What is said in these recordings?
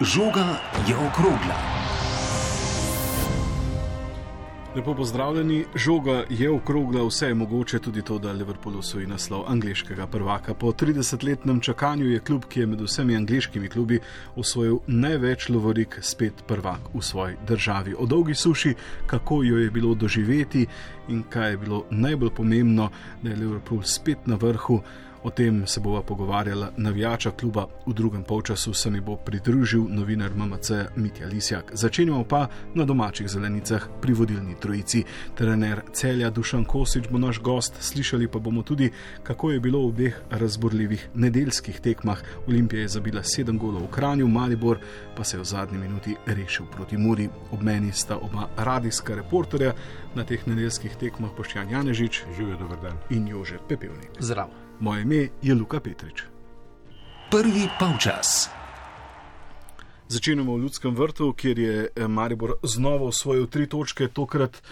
Žoga je okrogla. Lepo pozdravljeni, žoga je okrogla, vse je mogoče, tudi to, da Liverpool osvoji naslov angliškega prvaka. Po 30-letnem čakanju je klub, ki je med vsemi angliškimi klubi osvojil največ lovorik, spet prvak v svoji državi. O dolgi suši, kako jo je bilo doživeti in kaj je bilo najbolj pomembno, da je Liverpool spet na vrhu. O tem se bova pogovarjala navijača kluba v drugem polčasu, se mi bo pridružil novinar MMC Mitja Lisjak. Začenjamo pa na domačih zelenicah pri vodilni trojici. Trener celja Dušan Kosič bo naš gost, slišali pa bomo tudi, kako je bilo v obeh razborljivih nedeljskih tekmah. Olimpija je zabila sedem golov v Kranju, Maribor pa se je v zadnji minuti rešil proti Muri. Ob meni sta oba radijska reporterja na teh nedeljskih tekmah, Poštjan Janežič in Jože Pepevnik. Zdravo. Moje ime je Luka Petrič. Prvi polčas. Začenjamo v Ljudskem vrtu, kjer je eh, Maribor znova osvojil tri točke, tokrat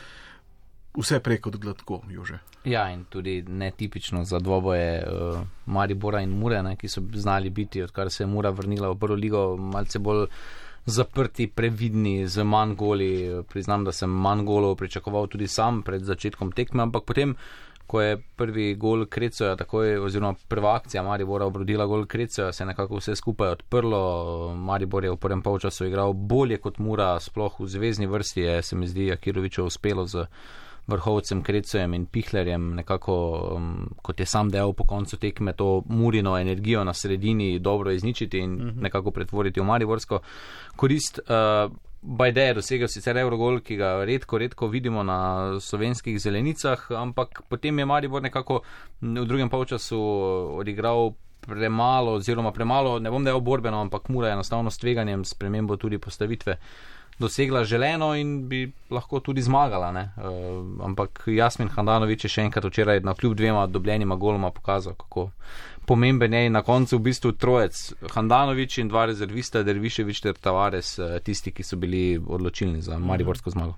vse preko gladko, Jože. Ja, in tudi netipično za dvoboje uh, Maribora in Mure, ne, ki so znali biti, odkar se je Mura vrnila v prvo ligo, malce bolj zaprti, previdni, z manj goli. Priznam, da sem manj golov pričakoval tudi sam pred začetkom tekme, ampak potem ko je prvi gol Krecoja, takoj, oziroma prva akcija Maribora obrodila gol Krecoja, se je nekako vse skupaj odprlo. Maribor je v prvem polčasu igral bolje kot Mura, sploh v zvezdni vrsti je, se mi zdi, Akiroviču uspelo z vrhovcem Krecojem in Pihlerjem, nekako, um, kot je sam dejal po koncu tekme, to Murino energijo na sredini dobro izničiti in uh mhm. -huh. nekako pretvoriti v Mariborsko korist. Uh, Bajde je dosegel sicer Eurogol, ki ga redko, redko vidimo na slovenskih zelenicah, ampak potem je Maribor nekako v drugem polčasu odigral premalo, oziroma premalo, ne bom dejal borbeno, ampak mura je enostavno s tveganjem, spremembo tudi postavitve dosegla želeno in bi lahko tudi zmagala. Uh, ampak Jasmin Handanovič je še enkrat včeraj na kljub dvema dobljenima goloma pokazal, kako pomemben je na koncu v bistvu trojec Handanovič in dva rezervista, Derviševič ter Tavares, uh, tisti, ki so bili odločilni za Mariborsko zmago.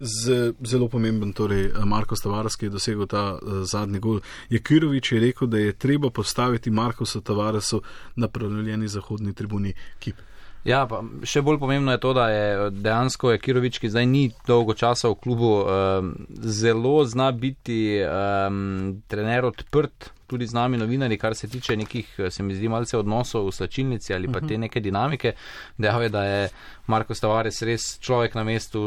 Z, zelo pomemben, torej Marko Tavares, ki je dosegel ta uh, zadnji gol. Je Kirovič je rekel, da je treba postaviti Marko Tavaresu na prenovljeni zahodni tribuni Kip. Ja, pa še bolj pomembno je to, da je dejansko Kirovič, ki zdaj ni dolgo časa v klubu, um, zelo zna biti um, trener odprt. Tudi z nami novinari, kar se tiče nekih, se mi zdi, malce odnosov v slačilnici ali pa te neke dinamike. Dejal je, da je Marko Stavares res človek na mestu,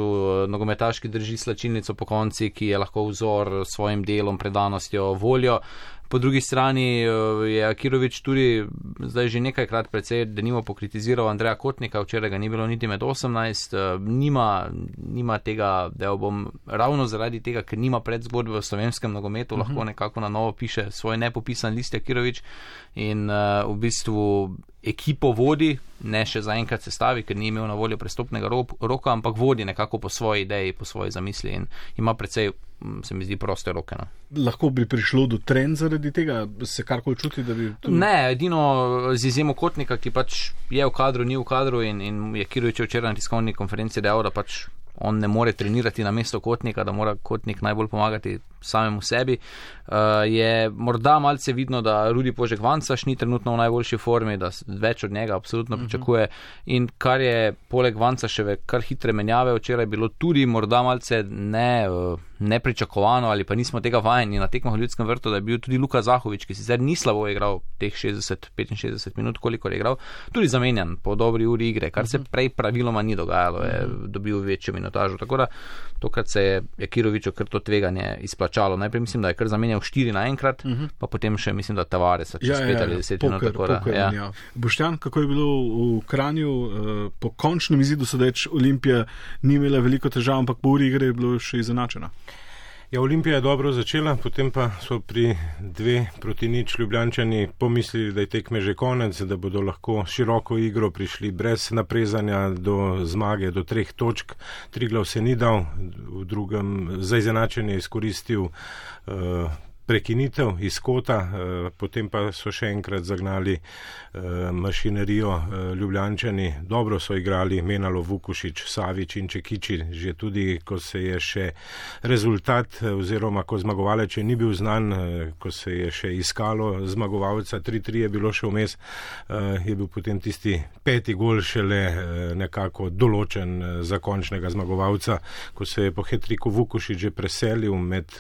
nogometaški drži slačilnico po konci, ki je lahko vzor svojim delom, predanostjo, voljo. Po drugi strani eh, je Akirovič tudi zdaj že nekajkrat precej, da nima pokritiziral Andreja Kotnika, včeraj ga ni bilo niti med 18, eh, nima, nima tega, da bom ravno zaradi tega, ker nima predzgodbe v slovenskem nogometu, uh -huh. lahko nekako na novo piše svoj nepopisan list Akirovič in uh, v bistvu ekipo vodi, ne še zaenkrat sestavi, ker ni imel na voljo prestopnega roka, ampak vodi nekako po svoji ideji, po svoji zamisli in ima precej se mi zdi proste roke. No. Lahko bi prišlo do trend zaradi tega, se karkoli čuti, da bi. Tu... Ne, edino z izjemo kotnika, ki pač je v kadru, ni v kadru in, in je Kirovič včeraj na tiskovni konferenci dejal, da pač on ne more trenirati na mesto kotnika, da mora kotnik najbolj pomagati samemu sebi. Uh, je morda malce vidno, da Rudi Požek Vancaš ni trenutno v najboljši formi, da več od njega absolutno uh mhm. -huh. pričakuje. In kar je poleg Vancaševe kar hitre menjave včeraj bilo tudi morda malce ne. Uh, nepričakovano ali pa nismo tega vajeni na tekmah v ljudskem vrtu, da je bil tudi Luka Zahovič, ki sicer ni slabo igral teh 60-65 minut, koliko je igral, tudi zamenjan po dobri uri igre, kar se mhm. prej praviloma ni dogajalo, je mhm. dobil večjo minutažo. Tako da tokrat se je Jakiroviču kar to tveganje izplačalo. Najprej mislim, da je kar zamenjal štiri naenkrat, uh mhm. -huh. pa potem še mislim, da Tavares čez ja, pet ja, ali ja. deset minut. Tako, poker, ja. ja. Boštjan, kako je bilo v Kranju, uh, po končnem izidu sodeč Olimpija ni imela veliko težav, ampak po uri igre je bilo še izenačena. Ja, Olimpija je dobro začela, potem pa so pri dve proti nič ljubljančani pomislili, da je tekme že konec, da bodo lahko široko igro prišli brez naprezanja do zmage, do treh točk. Triglav se ni dal, v drugem za izenačenje izkoristil uh, prekinitev iz kota, potem pa so še enkrat zagnali mašinerijo Ljubljančani. Dobro so igrali Menalo, Vukušič, Savič in Čekiči, že tudi, ko se je še rezultat oziroma ko zmagovalec ni bil znan, ko se je še iskalo zmagovalca, 3-3 je bilo še vmes, je bil potem tisti peti gol šele nekako določen za končnega zmagovalca, ko se je po Hetriku Vukušič že preselil med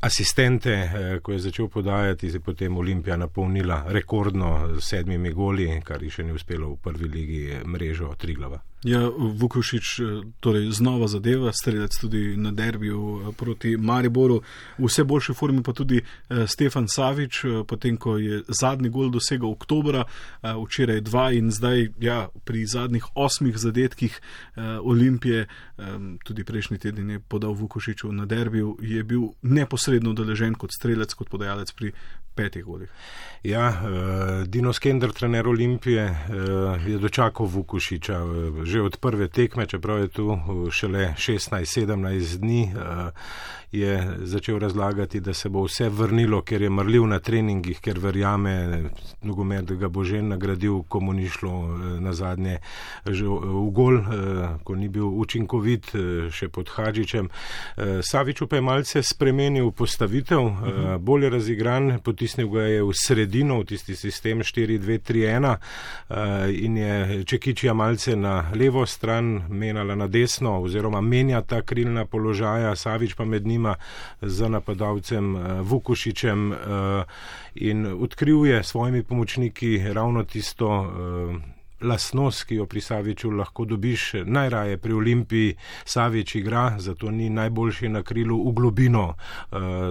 asistente, uh, ko je začel podajati, se je potem Olimpija napolnila rekordno s sedmimi goli, kar ji še ni uspelo v prvi ligi mrežo Triglava. Ja, Vukošič torej znova zadeva, strelec tudi na derbiju eh, proti Mariboru. V vse boljši formi pa tudi eh, Stefan Savič, potem ko je zadnji gol dosegel oktobra, včeraj dva in zdaj ja, pri zadnjih osmih zadetkih Olimpije, tudi prejšnji teden je podal Vukošiču na derbiju, je bil neposredno deležen kot strelec, kot podajalec pri petih golih. Ja, uh, Dino Skender, trener Olimpije, uh, je dočakal Vukušiča uh, že od prve tekme, čeprav je tu šele 16-17 dni. Uh, je začel razlagati, da se bo vse vrnilo, ker je mrljiv na treningih, ker verjame, nogomet ga bo že nagradil, ko mu ni šlo eh, na zadnje že v gol, eh, ko ni bil učinkovit eh, še pod Hadžičem. Saviču pa je malce spremenil postavitev, mhm. bolje razigran, potisnil ga je v sredino, v tisti sistem 4-2-3-1 in je Čekičija malce na levo stran, menala na desno oziroma menja ta krilna položaja, Savič pa med njim nima z napadalcem eh, Vukušičem eh, in odkril je svojimi pomočniki ravno tisto eh, lasnost, ki jo pri Saviču lahko dobiš najraje pri Olimpiji. Savič igra, zato ni najboljši na krilu v globino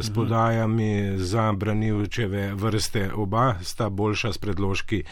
s podajami za branilčeve vrste. Oba sta boljša s predložki,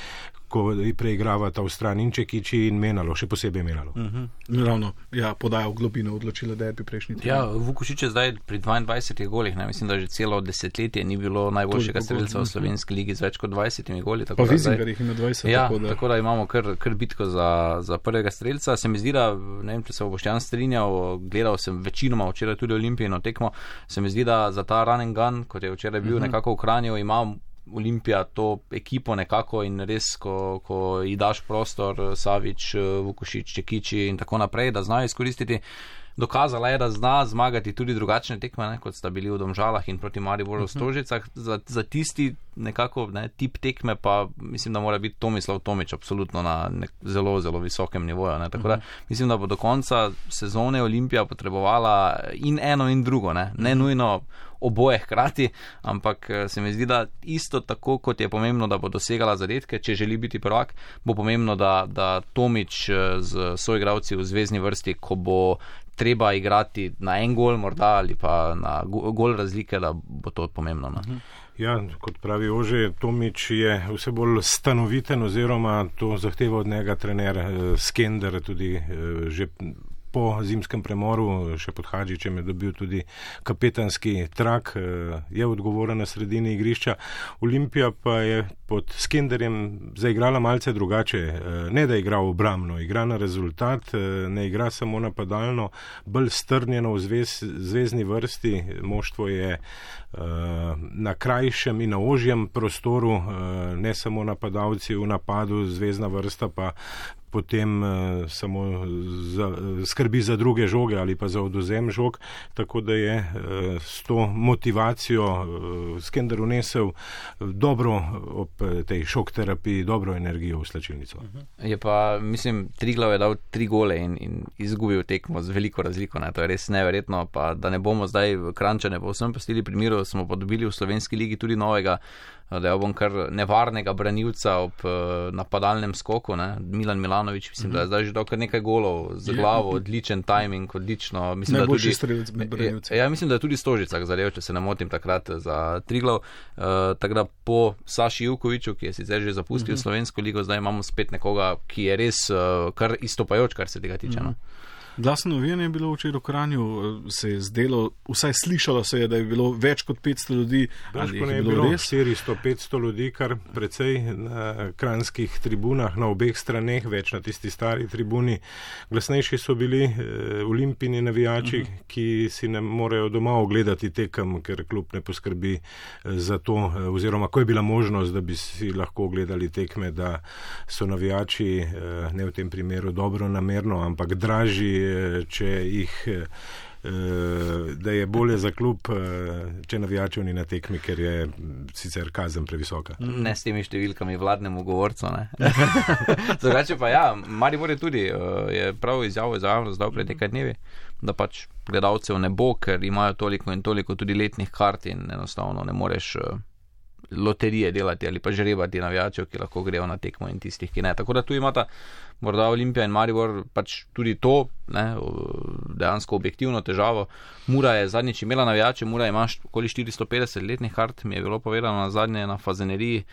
ko preigravata v strani in Čekiči in Menalo, še posebej Menalo. Uh mhm. -huh. Ravno, ja, podajo globino, odločila, da je bi prejšnji teden. Ja, Vukušič je zdaj pri 22 golih, ne? mislim, da že celo desetletje ni bilo najboljšega streljca v slovenski ligi z več kot 20 goli. Pa Vizinger jih ima 20. Ja, tako da, tako da imamo kar, kar bitko za, za prvega streljca. Se mi zdi, da, ne vem, če se bo Boštjan strinjal, gledal sem večinoma včeraj tudi Olimpijino tekmo, se mi zdi, da za ta running gun, kot je včeraj bil uh mhm. -huh. nekako v Kranju, imam Olimpija to ekipo nekako in res, ko, ko ji daš prostor, Savič, Vukošič, Čekiči in tako naprej, da znajo izkoristiti. Dokazala je, da zna zmagati tudi drugačne tekme, ne, kot sta bili v Domžalah in proti Mariboru v mhm. Stožicah. Za, za tisti nekako ne, tip tekme pa mislim, da mora biti Tomislav Tomič absolutno na nek, zelo, zelo visokem nivoju. Ne. Tako da mhm. mislim, da bo do konca sezone Olimpija potrebovala in eno in drugo, ne, ne mhm. nujno oboje hkrati, ampak eh, se mi zdi, da isto tako, kot je pomembno, da bo dosegala zadetke, če želi biti prvak, bo pomembno, da, da Tomič eh, z svojigravci v zvezdni vrsti, ko bo treba igrati na en gol, morda ali pa na gol razlike, da bo to pomembno. No? Ja, kot pravi Ože, Tomič je vse bolj stanoviten oziroma to zahteva od njega trener eh, Skender, tudi eh, že po zimskem premoru, še pod Hadžičem je dobil tudi kapetanski trak, eh, je odgovoren na sredini igrišča. Olimpija pa je pod Skenderjem zaigrala malce drugače. Eh, ne da igra obramno, igra na rezultat, eh, ne igra samo napadalno, bolj strnjeno v zvez, zvezdni vrsti. Moštvo je na krajšem in na ožjem prostoru, ne samo napadalci v napadu, zvezdna vrsta pa potem uh, samo za, skrbi za druge žoge ali pa za odozem žog, tako da je uh, s to motivacijo uh, Skender unesel dobro ob tej šok terapiji, dobro energijo v slačilnico. Je pa, mislim, Triglav je dal tri gole in, in izgubil tekmo z veliko razliko, ne? to je res neverjetno, pa da ne bomo zdaj krančane povsem postili primiru, smo pa dobili v slovenski ligi tudi novega da je bom kar nevarnega branilca ob uh, napadalnem skoku. Ne? Milan Milanovič, mislim, mm -hmm. da je zdaj že dal kar nekaj golov z glavo, odličen timing, odlično. Mislim, da tudi strelec med branilci. Ja, mislim, da je tudi Stožicah zadev, če se ne motim takrat za Triglav. Uh, tako da po Saši Jukoviču, ki je sicer že zapustil mm -hmm. slovensko ligo, zdaj imamo spet nekoga, ki je res uh, kar istopajoč, kar se tega tiče. Mm -hmm. no? Glasno novine je bilo včeraj v Kranju, se je zdelo, vsaj slišalo se je, da je bilo več kot 500 ljudi. Ne je bilo, bilo res 400-500 ljudi, kar precej na kranskih tribunah na obeh straneh, več na tisti stari tribuni. Glasnejši so bili eh, olimpijni navijači, uh mhm. -huh. ki si ne morejo doma ogledati tekem, ker klub ne poskrbi eh, za to, eh, oziroma ko je bila možnost, da bi si lahko ogledali tekme, da so navijači eh, ne v tem primeru dobro namerno, ampak dražji če jih. Da je bolje za klub, če navijačev ni na tekmi, ker je sicer kazen previsoka. Ne s temi številkami vladnemu govorcu. Drugače pa ja, Maribor je tudi je prav izjavo za javnost dal pred nekaj dnevi, da pač gledalcev ne bo, ker imajo toliko in toliko tudi letnih kart in enostavno ne moreš loterije delati ali pa žrebati navijačev, ki lahko grejo na tekmo in tistih, ki ne. Tako da tu imata morda Olimpija in Maribor pač tudi to, ne, dejansko objektivno težavo. Mura je zadnjič imela navijače, Mura ima okoli 450 letnih kart, mi je bilo povedano na zadnje na fazeneriji.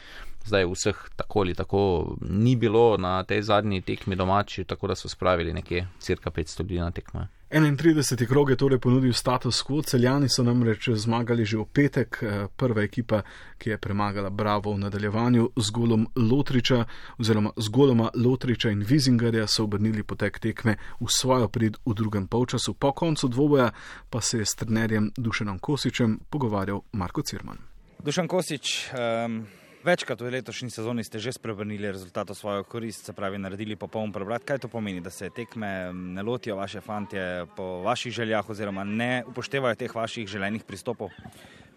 Zdaj vseh tako ali tako ni bilo na tej zadnji tekmi domači, tako da so spravili nekje cirka 500 ljudi na tekmo. 31. krog je torej ponudil status quo, celjani so namreč zmagali že v petek, eh, prva ekipa, ki je premagala Bravo v nadaljevanju z golom Lotriča oziroma z goloma Lotriča in Vizingarja so obrnili potek tekme v svojo prid v drugem polčasu. Po koncu dvoboja pa se je s trenerjem Dušanom Kosičem pogovarjal Marko Cirman. Dušan Kosič, um... Večkrat v letošnji sezoni ste že spremenili rezultat v svojo korist, se pravi, naredili popoln preobrat. Kaj to pomeni, da se tekme ne lotijo vaše fantje po vaših željah oziroma ne upoštevajo teh vaših želenih pristopov?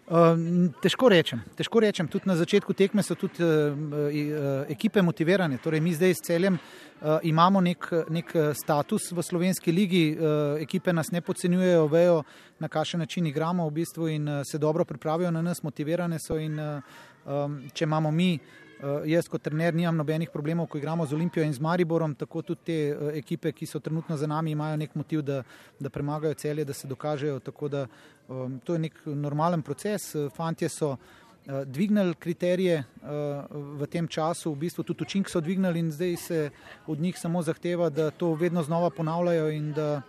Uh, težko rečem. Težko rečem. Tudi na začetku tekme so tudi uh, uh, ekipe motivirane. Torej, mi zdaj s celjem uh, imamo nek, nek status v slovenski ligi, ekipe nas ne podcenjujejo, vejo, na kakšen način igramo v bistvu in se dobro pripravijo na nas, motivirane so in Um, če imamo mi, uh, jaz kot trener, nimam nobenih problemov, ko igramo z Olimpijo in z Mariborom, tako tudi te uh, ekipe, ki so trenutno za nami, imajo nek motiv, da, da premagajo celje, da se dokažejo. Da um, to je nek normalen proces. Fantje so uh, dvignili kriterije uh, v tem času, v bistvu tudi učink so dvignili in zdaj se od njih samo zahteva, da to vedno znova ponavljajo in da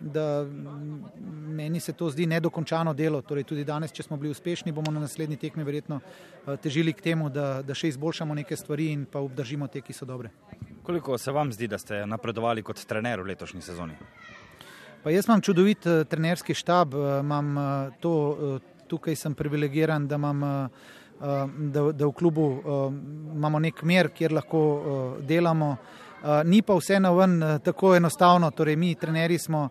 da meni se to zdi nedokončano delo. Torej, tudi danes, če smo bili uspešni, bomo na naslednji tekmi verjetno eh, težili k temu, da, da še izboljšamo neke stvari in pa obdržimo te, ki so dobre. Koliko se vam zdi, da ste napredovali kot trener v letošnji sezoni? Pa jaz imam čudovit uh, trenerski štab, uh, imam uh, to, uh, tukaj sem privilegiran, da, imam, uh, da, da v klubu uh, imamo nek mer, kjer lahko uh, delamo. Eh, ni pa vse na ven eh, tako enostavno, torej mi, trenerji, smo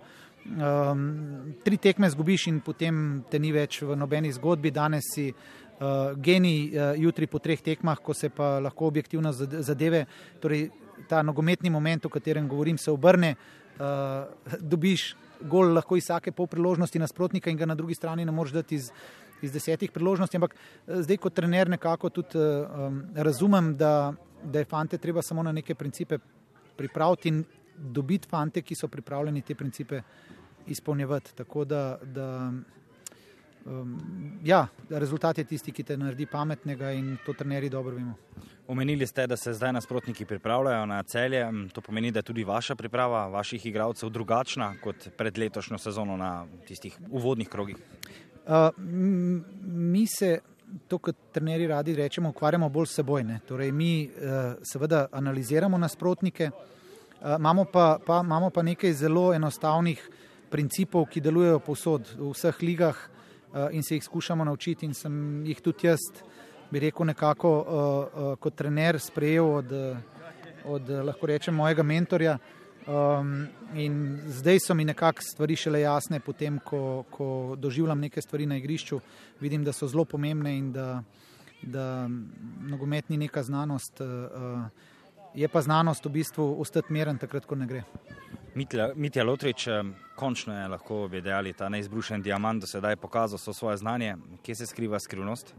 um, tri tekme zgubiš in potem te ni več v nobeni zgodbi. Danes si uh, genij, uh, jutri po treh tekmah, ko se pa lahko objektivno zadeve, torej ta nogometni moment, o katerem govorim, se obrne, uh, dobiš gol lahko iz vsake pol priložnosti nasprotnika in ga na drugi strani ne moreš dati iz. Iz desetih priložnosti, ampak zdaj, kot trener, nekako tudi um, razumem, da, da je fante treba samo na neke principe pripraviti in dobiti fante, ki so pripravljeni te principe izpolnjevati. Tako da, da um, ja, rezultat je tisti, ki te naredi pametnega in to trenerji dobro vemo. Omenili ste, da se zdaj nasprotniki pripravljajo na celje. To pomeni, da je tudi vaša priprava, vaših igralcev, drugačna kot pred letošnjo sezono na tistih uvodnih krogih. Uh, mi se, to kot trenerji radi rečemo, ukvarjamo bolj s seboj. Ne? Torej, mi uh, seveda analiziramo nasprotnike, uh, imamo, pa, pa, imamo pa nekaj zelo enostavnih principov, ki delujejo povsod, v vseh ligah uh, in se jih skušamo naučiti. In sem jih tudi jaz, bi rekel, nekako kot trener sprejel od, od lahko rečem, mojega mentorja. Um, in zdaj so mi nekako stvari šele jasne, potem ko, ko doživljam neke stvari na igrišču, vidim, da so zelo pomembne in da, da nogomet ni neka znanost. Uh, je pa znanost v bistvu ostati meren, takrat, ko ne gre. Mitja Lotrič, končno je lahko videli ta neizbrušen diamant, da se je pokazal svoje znanje. Kje se skriva skrivnost?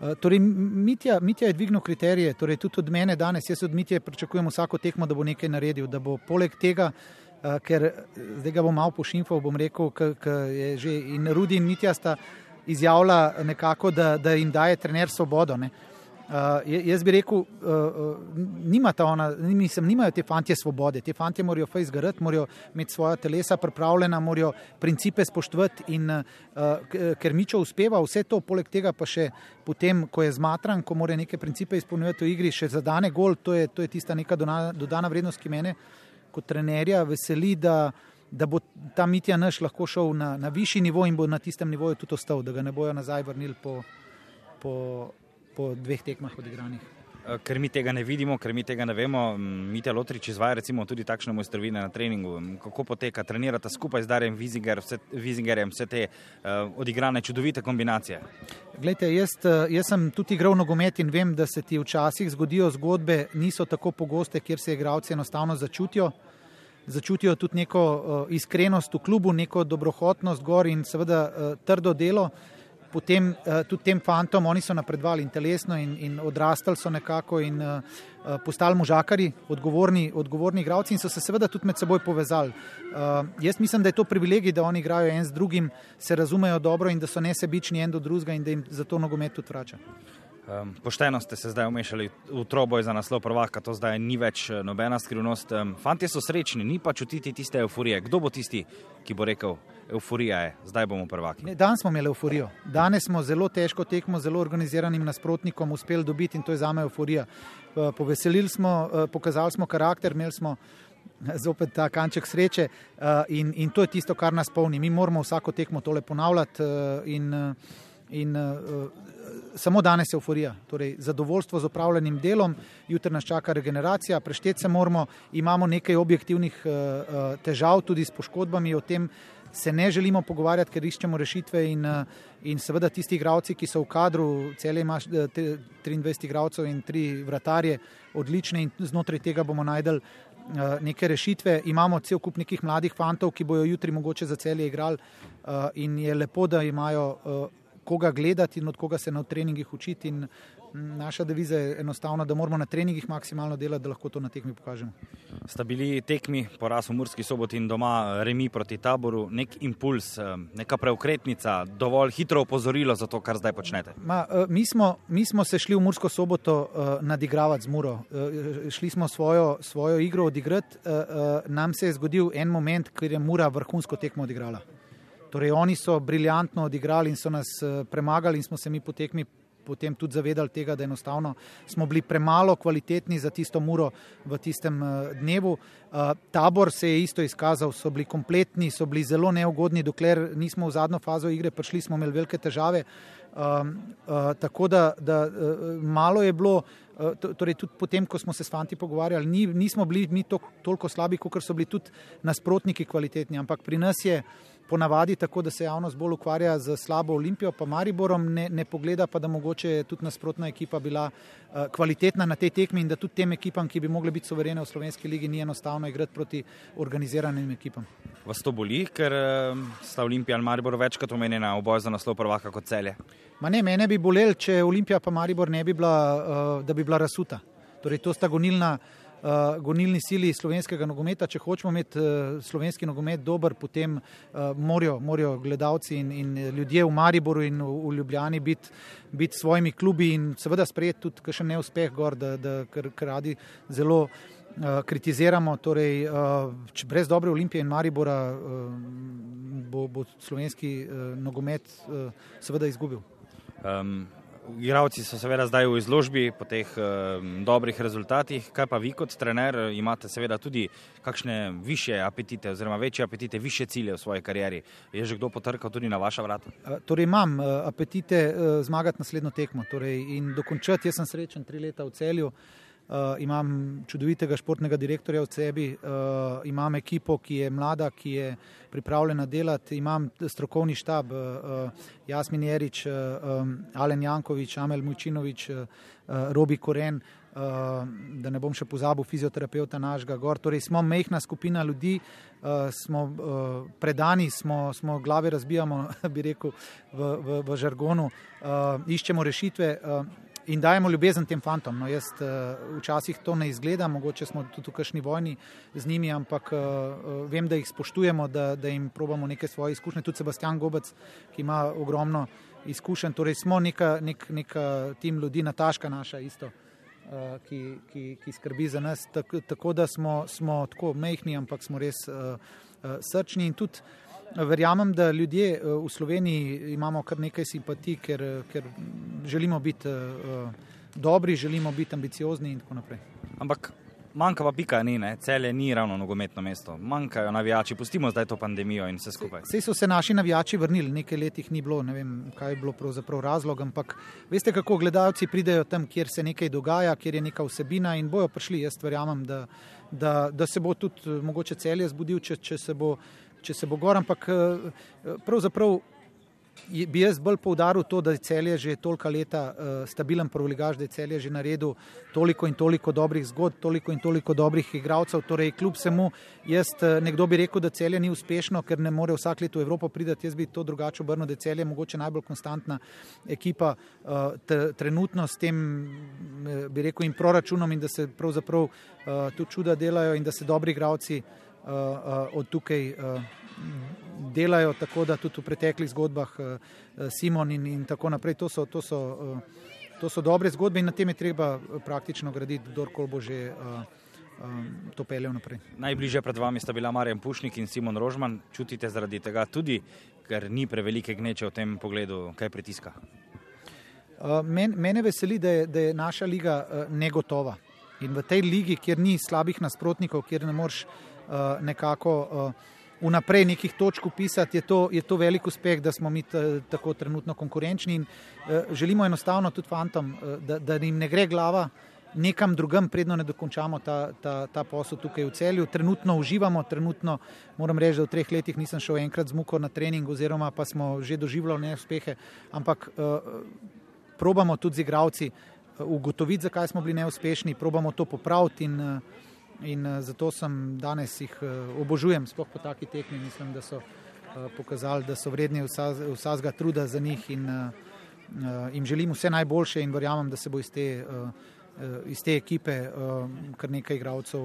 Eh, torej, Mitja, Mitja je dvignil kriterije, torej tudi od mene danes. Jaz od Mitja pričakujem vsako tekmo, da bo nekaj naredil, da bo poleg tega, uh, ker eh, zdaj ga bom malo pošimfal, bom rekel, ker je že in Rudi in Mitja sta izjavila nekako, da, da jim daje trener svobodo. Ne. Uh, jaz bi rekel, uh, uh, nima ona, mislim, nimajo te fantje svobode. Te fantje morajo fajn zgraditi, morajo imeti svoje telesa pripravljena, morajo principe spoštovati. In uh, ker Mičo uspeva vse to, poleg tega pa še potem, ko je zmatran, ko mora neke principe izpolnjevati v igri, še zadane gol, to je, to je tista neka dodana, dodana vrednost, ki mene kot trenerja veseli, da, da bo ta mitja naš lahko šel na, na višji nivo in bo na tistem nivoju tudi ostal, da ga ne bojo nazaj vrnili po. po po dveh tekmah odigranih. Eh, ker mi tega ne vidimo, ker mi tega ne vemo, Mite Lotrič izvaja recimo tudi takšne mojstrovine na treningu. Kako poteka, trenirate skupaj z Darjem Vizingerjem vse te uh, odigrane čudovite kombinacije? Glejte, jaz, eh, jaz sem tudi igral nogomet in vem, da se ti včasih zgodijo zgodbe, niso tako pogoste, kjer se igralci enostavno začutijo. Začutijo tudi neko uh, iskrenost v klubu, neko dobrohotnost gor in seveda uh, trdo delo. Uh, potem uh, tudi tem fantom, oni so napredovali telesno in, in odrastali so nekako in uh, postali možakari, odgovorni, odgovorni igravci in so se seveda tudi med seboj povezali. Uh, jaz mislim, da je to privilegij, da oni igrajo en z drugim, se razumejo dobro in da so nesebični en do drugega in da jim zato nogomet tudi vrača. Um, pošteno ste se zdaj umešali v troboj za naslov prvaka, to zdaj ni več nobena skrivnost. Um, Fanti so srečni, ni pa čutiti tiste euforije. Kdo bo tisti, ki bo rekel, euforija je, zdaj bomo prvaki? Ne, danes smo imeli euforijo. Danes smo zelo težko tekmo, zelo organiziranim nasprotnikom uspeli dobiti in to je za me euforija. Poveselili smo, pokazali smo karakter, imeli smo zopet ta kanček sreče in, in to je tisto, kar nas polni. Mi moramo vsako tekmo tole ponavljati in, in samo danes je euforija, torej zadovoljstvo z upravljenim delom, jutri nas čaka regeneracija, prešteti se moramo, imamo nekaj objektivnih uh, težav tudi s poškodbami, o tem se ne želimo pogovarjati, ker iščemo rešitve in, uh, in seveda tisti igravci, ki so v kadru, cele imaš 23 igravcev in 3 vratarje, odlične in znotraj tega bomo najdel neke rešitve. Imamo cel kup nekih mladih fantov, ki bojo jutri mogoče za celje igrali in je lepo, da imajo koga gledati in od koga se na treningih učiti. Naša deviza je enostavna, da moramo na treningih maksimalno delati, da lahko to na tekmi pokažemo. Sta bili tekmi po rasu Murski soboti in doma remi proti taboru, nek impuls, neka preukretnica, dovolj hitro opozorilo za to, kar zdaj počnete? Ma, mi, smo, mi smo se šli v Mursko soboto nadigravati z Muro. Šli smo svojo, svojo igro odigrati. Nam se je zgodil en moment, ker je Mura vrhunsko tekmo odigrala. Torej, oni so briljantno odigrali in so nas eh, premagali, in smo se mi po tekmi potem tudi zavedali tega, da enostavno smo bili premalo kvalitetni za tisto muro v tistem eh, dnevu. Eh, tabor se je isto izkazal, so bili kompletni, so bili zelo neugodni, dokler nismo v zadnjo fazo igre prišli, smo imeli velike težave. Uh, tako da, da malo je bilo, torej tudi potem, ko smo se s fanti pogovarjali, ni, nismo bili mi to, toliko slabi, kot so bili tudi nasprotniki kvalitetni, ampak pri nas je uh, ponavadi tako, da se javnost bolj ukvarja z slabo Olimpijo, pa Mariborom, ne, ne pogleda pa, da mogoče je tudi nasprotna ekipa bila uh, kvalitetna na tej tekmi in da tudi tem ekipam, ki bi mogle biti soverene v slovenski ligi, ni enostavno igrati proti organiziranim ekipam. Vas to boli, ker uh, sta Olimpija in Maribor večkrat omenjena v boju za naslov prvaka kot celje? Ma ne, mene bi bolel, če Olimpija pa Maribor ne bi bila, uh, da bi bila rasuta. Torej, to sta gonilna uh, gonilni sili slovenskega nogometa. Če hočemo imeti uh, slovenski nogomet dober, potem uh, morajo, morajo gledalci in, in ljudje v Mariboru in v, v Ljubljani biti bit svojimi klubi in seveda sprejeti tudi še neuspeh gor, da, da kar, kar radi zelo. Kritiziramo, torej, uh, brez dobre olimpije in Maribora bo, bo slovenski nogomet seveda izgubil. Um, Igravci so seveda zdaj v izložbi po teh uh, dobrih rezultatih. Kaj pa vi kot trener imate seveda tudi kakšne više apetite oziroma večje apetite, više cilje v svoji karieri? Je že kdo potrkal tudi na vaša vrata? Torej imam uh, apetite uh, zmagati naslednjo tekmo torej, in dokončati. Jaz sem srečen tri leta v celju. Uh, imam čudovitega športnega direktorja v sebi, uh, imam ekipo, ki je mlada, ki je pripravljena delati, imam strokovni štab, uh, Jasmin Jerič, uh, um, Alen Jankovič, Amel Mujčinovič, uh, Robi Koren, uh, da ne bom še pozabil fizioterapeuta našega gor. Torej smo mehna skupina ljudi, uh, smo uh, predani, smo, smo glave razbijamo, bi rekel, v, v, v žargonu, uh, iščemo rešitve. Uh, in dajemo ljubezen tem fantom. No, jaz uh, včasih to ne izgleda, mogoče smo tudi v kakšni vojni z njimi, ampak uh, vem, da jih spoštujemo, da, da jim probamo neke svoje izkušnje. Tudi Sebastian Gobec, ki ima ogromno izkušenj. Torej smo neka, nek, neka tim ljudi, Nataška naša isto, uh, ki, ki, ki skrbi za nas. Tako, tako da smo, smo tako mehni, ampak smo res uh, uh, srčni in tudi. Verjamem, da ljudje v Sloveniji imamo kar nekaj simpatij, ker, ker želimo biti uh, dobri, želimo biti ambiciozni in tako naprej. Ampak manjka pa pika, ni, ne? celje ni ravno nogometno mesto, manjkajo navijači, pustimo zdaj to pandemijo in vse skupaj. Vse so se naši navijači vrnili, nekaj let jih ni bilo, ne vem, kaj je bilo pravzaprav razlog, ampak veste, kako gledalci pridejo tam, kjer se nekaj dogaja, kjer je neka vsebina in bojo prišli. Jaz verjamem, da, da, da se bo tudi mogoče celje zbudil, če, če, se bo, če se bo gor, ampak pravzaprav bi jaz bolj poudaril to, da je celje že tolika leta uh, stabilen prvoligaš, da je celje že naredil toliko in toliko dobrih zgodb, toliko in toliko dobrih igralcev. Torej, kljub vsemu, jaz uh, nekdo bi rekel, da celje ni uspešno, ker ne more vsak let v Evropo priti. Jaz bi to drugače obrnil, da je celje mogoče najbolj konstantna ekipa uh, trenutno s tem, uh, bi rekel, in proračunom in da se pravzaprav uh, tu čuda delajo in da se dobri igralci uh, od tukaj. Uh, delajo tako, da tudi v preteklih zgodbah eh, Simon in, in tako naprej. To so, to, so, eh, to so dobre zgodbe in na tem je treba praktično graditi, kdorkoli bo že to peljal naprej. Najbližje pred vami sta bila Marjan Pušnik in Simon Rožman. Čutite zaradi tega tudi, ker ni prevelike gneče v tem pogledu, kaj pritiska? Men, mene veseli, da je, da je naša liga negotova. In v tej ligi, kjer ni slabih nasprotnikov, kjer ne moreš nekako vnaprej nekih točk upisati, je to, je to velik uspeh, da smo mi tako trenutno konkurenčni in uh, želimo enostavno tudi fantom, da, da jim ne gre glava nekam drugam, predno ne dokončamo ta, ta, ta posel tukaj v celju. Trenutno uživamo, trenutno moram reči, da v treh letih nisem šel enkrat z muko na trening oziroma pa smo že doživljali neuspehe, ampak uh, probamo tudi z igravci ugotoviti, zakaj smo bili neuspešni, probamo to popraviti in uh, in uh, zato sem danes jih uh, obožujem, sploh po taki tekmi. Mislim, da so uh, pokazali, da so vredni vsega truda za njih in uh, uh, jim želim vse najboljše in verjamem, da se bo iz te. Uh, Iz te ekipe, kar nekaj igralcev,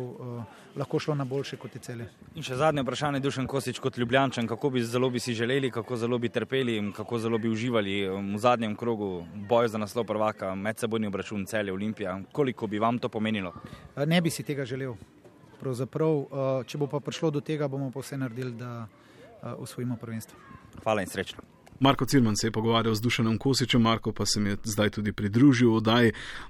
lahko šlo na boljše kot je cele. In še zadnje vprašanje, Dušen Kosič, kot Ljubljančan, kako bi zelo bi si želeli, kako zelo bi trpeli in kako zelo bi uživali v zadnjem krogu boja za naslov prvaka, medsebojni obračun celje Olimpija. Koliko bi vam to pomenilo? Ne bi si tega želel. Pravzaprav, če bo pa prišlo do tega, bomo pa vse naredili, da usvojimo prvenstvo. Hvala in srečno. Marko Cirman se je pogovarjal z Dušanom Kosičem, Marko pa se mi je zdaj tudi pridružil, da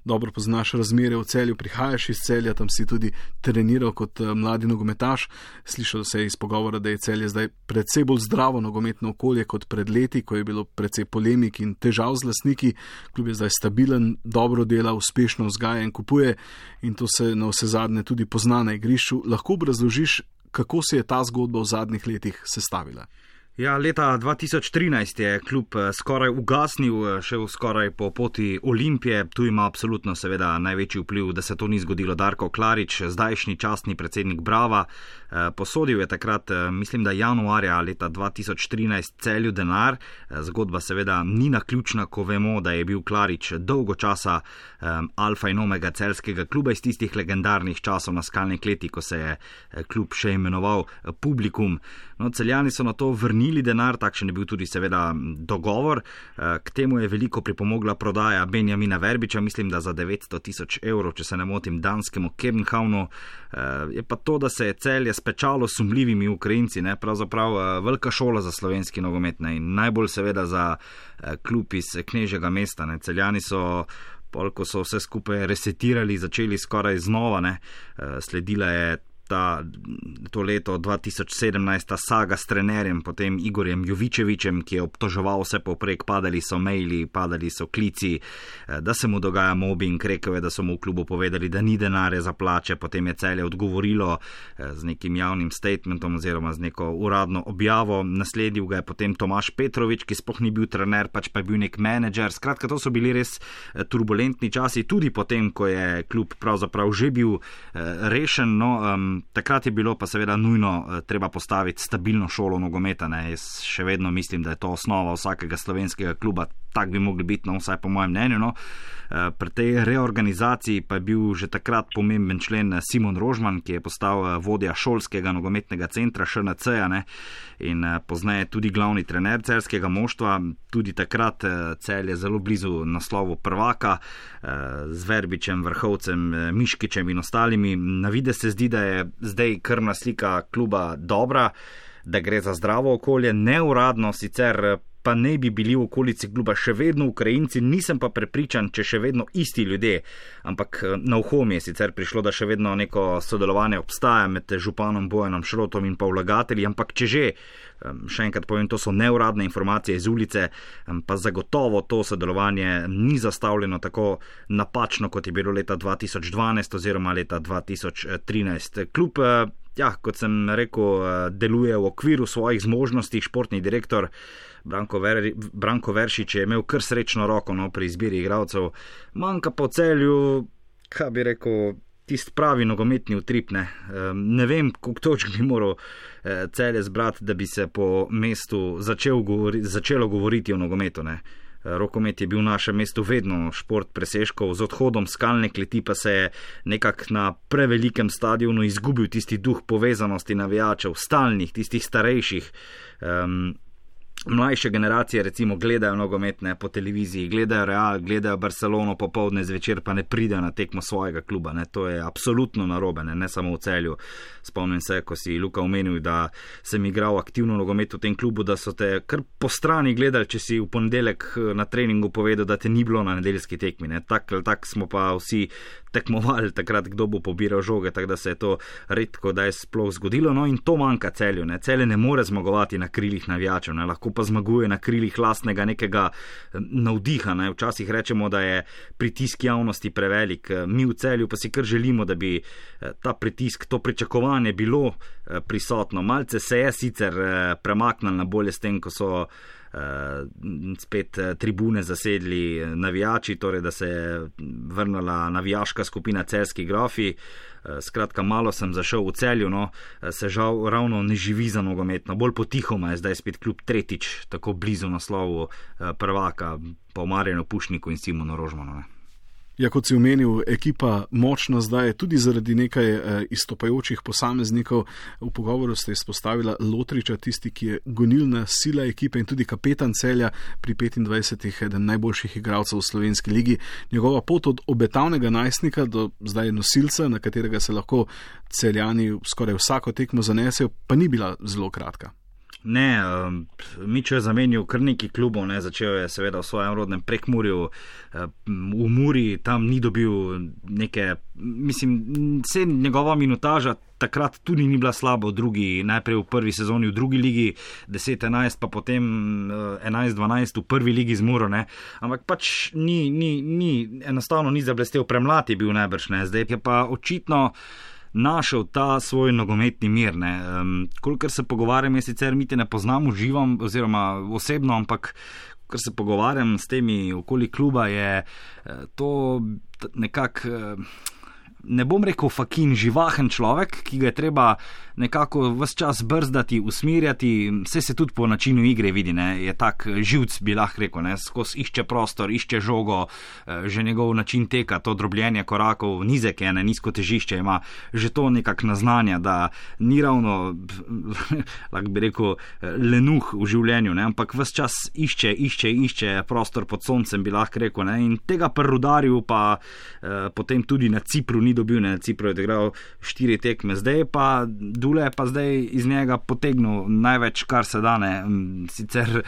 dobro poznaš razmere v celju, prihajaš iz celja, tam si tudi treniral kot eh, mladi nogometaš. Slišal se je iz pogovora, da je celje zdaj predvsej bolj zdravo nogometno okolje kot pred leti, ko je bilo predvsej polemik in težav z lasniki. Kljub je zdaj stabilen, dobro dela, uspešno vzgaja in kupuje in to se na vse zadnje tudi pozna na igrišču. Lahko obrazložiš, kako se je ta zgodba v zadnjih letih sestavila? Ja, leta 2013 je klub eh, skoraj ugasnil, eh, šel skoraj po poti Olimpije. Tu ima absolutno seveda največji vpliv, da se to ni zgodilo. Darko Klarič, zdajšnji častni predsednik Brava, eh, posodil je takrat, mislim, da januarja leta 2013 celju denar. Zgodba seveda ni naključna, ko vemo, da je bil Klarič dolgo časa alfa in omega celskega kluba iz tistih legendarnih časov na skalni kleti, ko se je klub še imenoval Publikum. No, celjani so na to vrnili vrnili denar, takšen je bil tudi seveda dogovor. Eh, k temu je veliko pripomogla prodaja Benjamina Verbiča, mislim, da za 900 tisoč evrov, če se ne motim, danskemu Kebnhavnu. Eh, je pa to, da se je celje spečalo s sumljivimi Ukrajinci, ne? pravzaprav eh, velika šola za slovenski nogomet ne? in najbolj seveda za klub iz knežjega mesta. Ne? Celjani so. Pol, ko so vse skupaj resetirali, začeli skoraj znova, ne, sledila je ta, to leto 2017 ta saga s trenerjem, potem Igorjem Jovičevičem, ki je obtoževal vse poprek, padali so maili, padali so klici, eh, da se mu dogaja mobbing, rekel je, da so mu v klubu povedali, da ni denarja za plače, potem je celje odgovorilo eh, z nekim javnim statementom oziroma z neko uradno objavo, nasledil ga je potem Tomaš Petrovič, ki sploh ni bil trener, pač pa je bil nek menedžer. Skratka, to so bili res eh, turbulentni časi, tudi potem, ko je klub pravzaprav že bil rešen. No, um, takrat je bilo pa seveda nujno uh, treba postaviti stabilno šolo nogometa. Ne. Jaz še vedno mislim, da je to osnova vsakega slovenskega kluba, tak bi mogli biti, no, vsaj po mojem mnenju. No. Uh, pri tej reorganizaciji pa je bil že takrat pomemben člen Simon Rožman, ki je postal uh, vodja šolskega nogometnega centra ŠNC-ja in uh, pozneje tudi glavni trener celskega moštva. Tudi takrat cel je zelo blizu naslovu prvaka z Verbičem, Vrhovcem, Miškičem in ostalimi. Na vide se zdi, da je zdaj krvna slika kluba dobra, da gre za zdravo okolje, neuradno sicer. Pa ne bi bili v okolici kluba še vedno Ukrajinci, nisem pa prepričan, če še vedno isti ljudje. Ampak na uho mi je sicer prišlo, da še vedno neko sodelovanje obstaja med županom Bojanom Šrotom in pa vlagatelji. Ampak če že, še enkrat povem, to so neuradne informacije iz ulice, pa zagotovo to sodelovanje ni zastavljeno tako napačno, kot je bilo leta 2012 oziroma leta 2013. Kljub ja, kot sem rekel, deluje v okviru svojih zmožnosti, športni direktor Branko, Ver, Branko Veršič je imel kar srečno roko no, pri izbiri igralcev, manjka po celju, kaj bi rekel. Tisti pravi nogometni utrip. Ne, ne vem, koliko točk bi moral celje zbrati, da bi se po mestu začel govori, začelo govoriti o nogometu. Ne. Rokomet je bil v našem mestu vedno šport presežkov, z odhodom skalne kleti pa se je nekako na prevelikem stadionu izgubil tisti duh povezanosti navijačev, stalnih, tistih starejših. Um, Mlajše generacije, recimo, gledajo nogometne po televiziji, gledajo Real, gledajo Barcelono popovdne zvečer, pa ne pridejo na tekmo svojega kluba. Ne. To je absolutno narobe, ne, ne samo v celju. Spomnim se, ko si Luka omenil, da sem igral aktivno nogomet v tem klubu, da so te kar po strani gledali, če si v ponedeljek na treningu povedal, da te ni bilo na nedeljski tekmi. Ne. Tak tak smo pa vsi tekmovali takrat, kdo bo pobiral žoge, tako da se je to redko da je sploh zgodilo. No in to manjka celju. Ne. Celje ne more zmagovati na krilih navijačev, ne. lahko pa zmaguje na krilih lastnega nekega navdiha. Ne. Včasih rečemo, da je pritisk javnosti prevelik. Mi v celju pa si kar želimo, da bi ta pritisk, to pričakovanje bilo prisotno. Malce se je sicer premaknil na bolje s tem, ko so spet tribune zasedli navijači, torej da se je vrnila navijaška skupina celski grofi. Skratka, malo sem zašel v celju, no, se žal ravno ne živi za nogometno, bolj potihoma je zdaj spet kljub tretjič tako blizu naslovu prvaka po Marjanu Pušniku in Simonu Rožmanu. Ne. Ja, kot si omenil, ekipa močna zdaj, tudi zaradi nekaj eh, izstopajočih posameznikov. V pogovoru ste izpostavili Lotriča, tisti, ki je gonilna sila ekipe in tudi kapetan celja pri 25, eden najboljših igralcev v slovenski ligi. Njegova pot od obetavnega najstnika do zdaj nosilca, na katerega se lahko celjani skoraj vsako tekmo zanesejo, pa ni bila zelo kratka. Ne, Mičo je zamenil kar nekaj klubov, ne, začel je seveda v svojem rodnem prekmurju, v Muri, tam ni dobil neke, mislim, vse njegova minutaža takrat tudi ni bila slaba drugi, najprej v prvi sezoni v drugi ligi, 10-11, pa potem 11-12 v prvi ligi z Muro, ne, ampak pač ni, ni, ni, enostavno ni zablestel, premlad je bil najbrž, ne, zdaj je pa očitno našel ta svoj nogometni mir. Um, kolikor se pogovarjam, jaz sicer mi te ne poznam uživam, oziroma osebno, ampak kar se pogovarjam s temi okoli kluba, je to nekako. Ne bom rekel, fakin, živahen človek, ki ga je treba nekako vse čas brzdati, usmerjati, vse se tudi po načinu igre vidi, ne? je tak živc, bi lahko rekel, skozi išče prostor, išče žogo, že njegov način teka, to drobljenje korakov, nizek je, ne nizko težišče ima, že to nekako naznanja, da ni ravno, lahko bi rekel, lenuh v življenju, ne? ampak vse čas išče, išče, išče prostor pod soncem, bi lahko rekel, ne? in tega prrudarju pa eh, potem tudi na Cipru ni dobil, ne? na Cipru je odigral štiri tekme, zdaj pa Dule je pa zdaj iz njega potegnil največ, kar se da. Ne. Sicer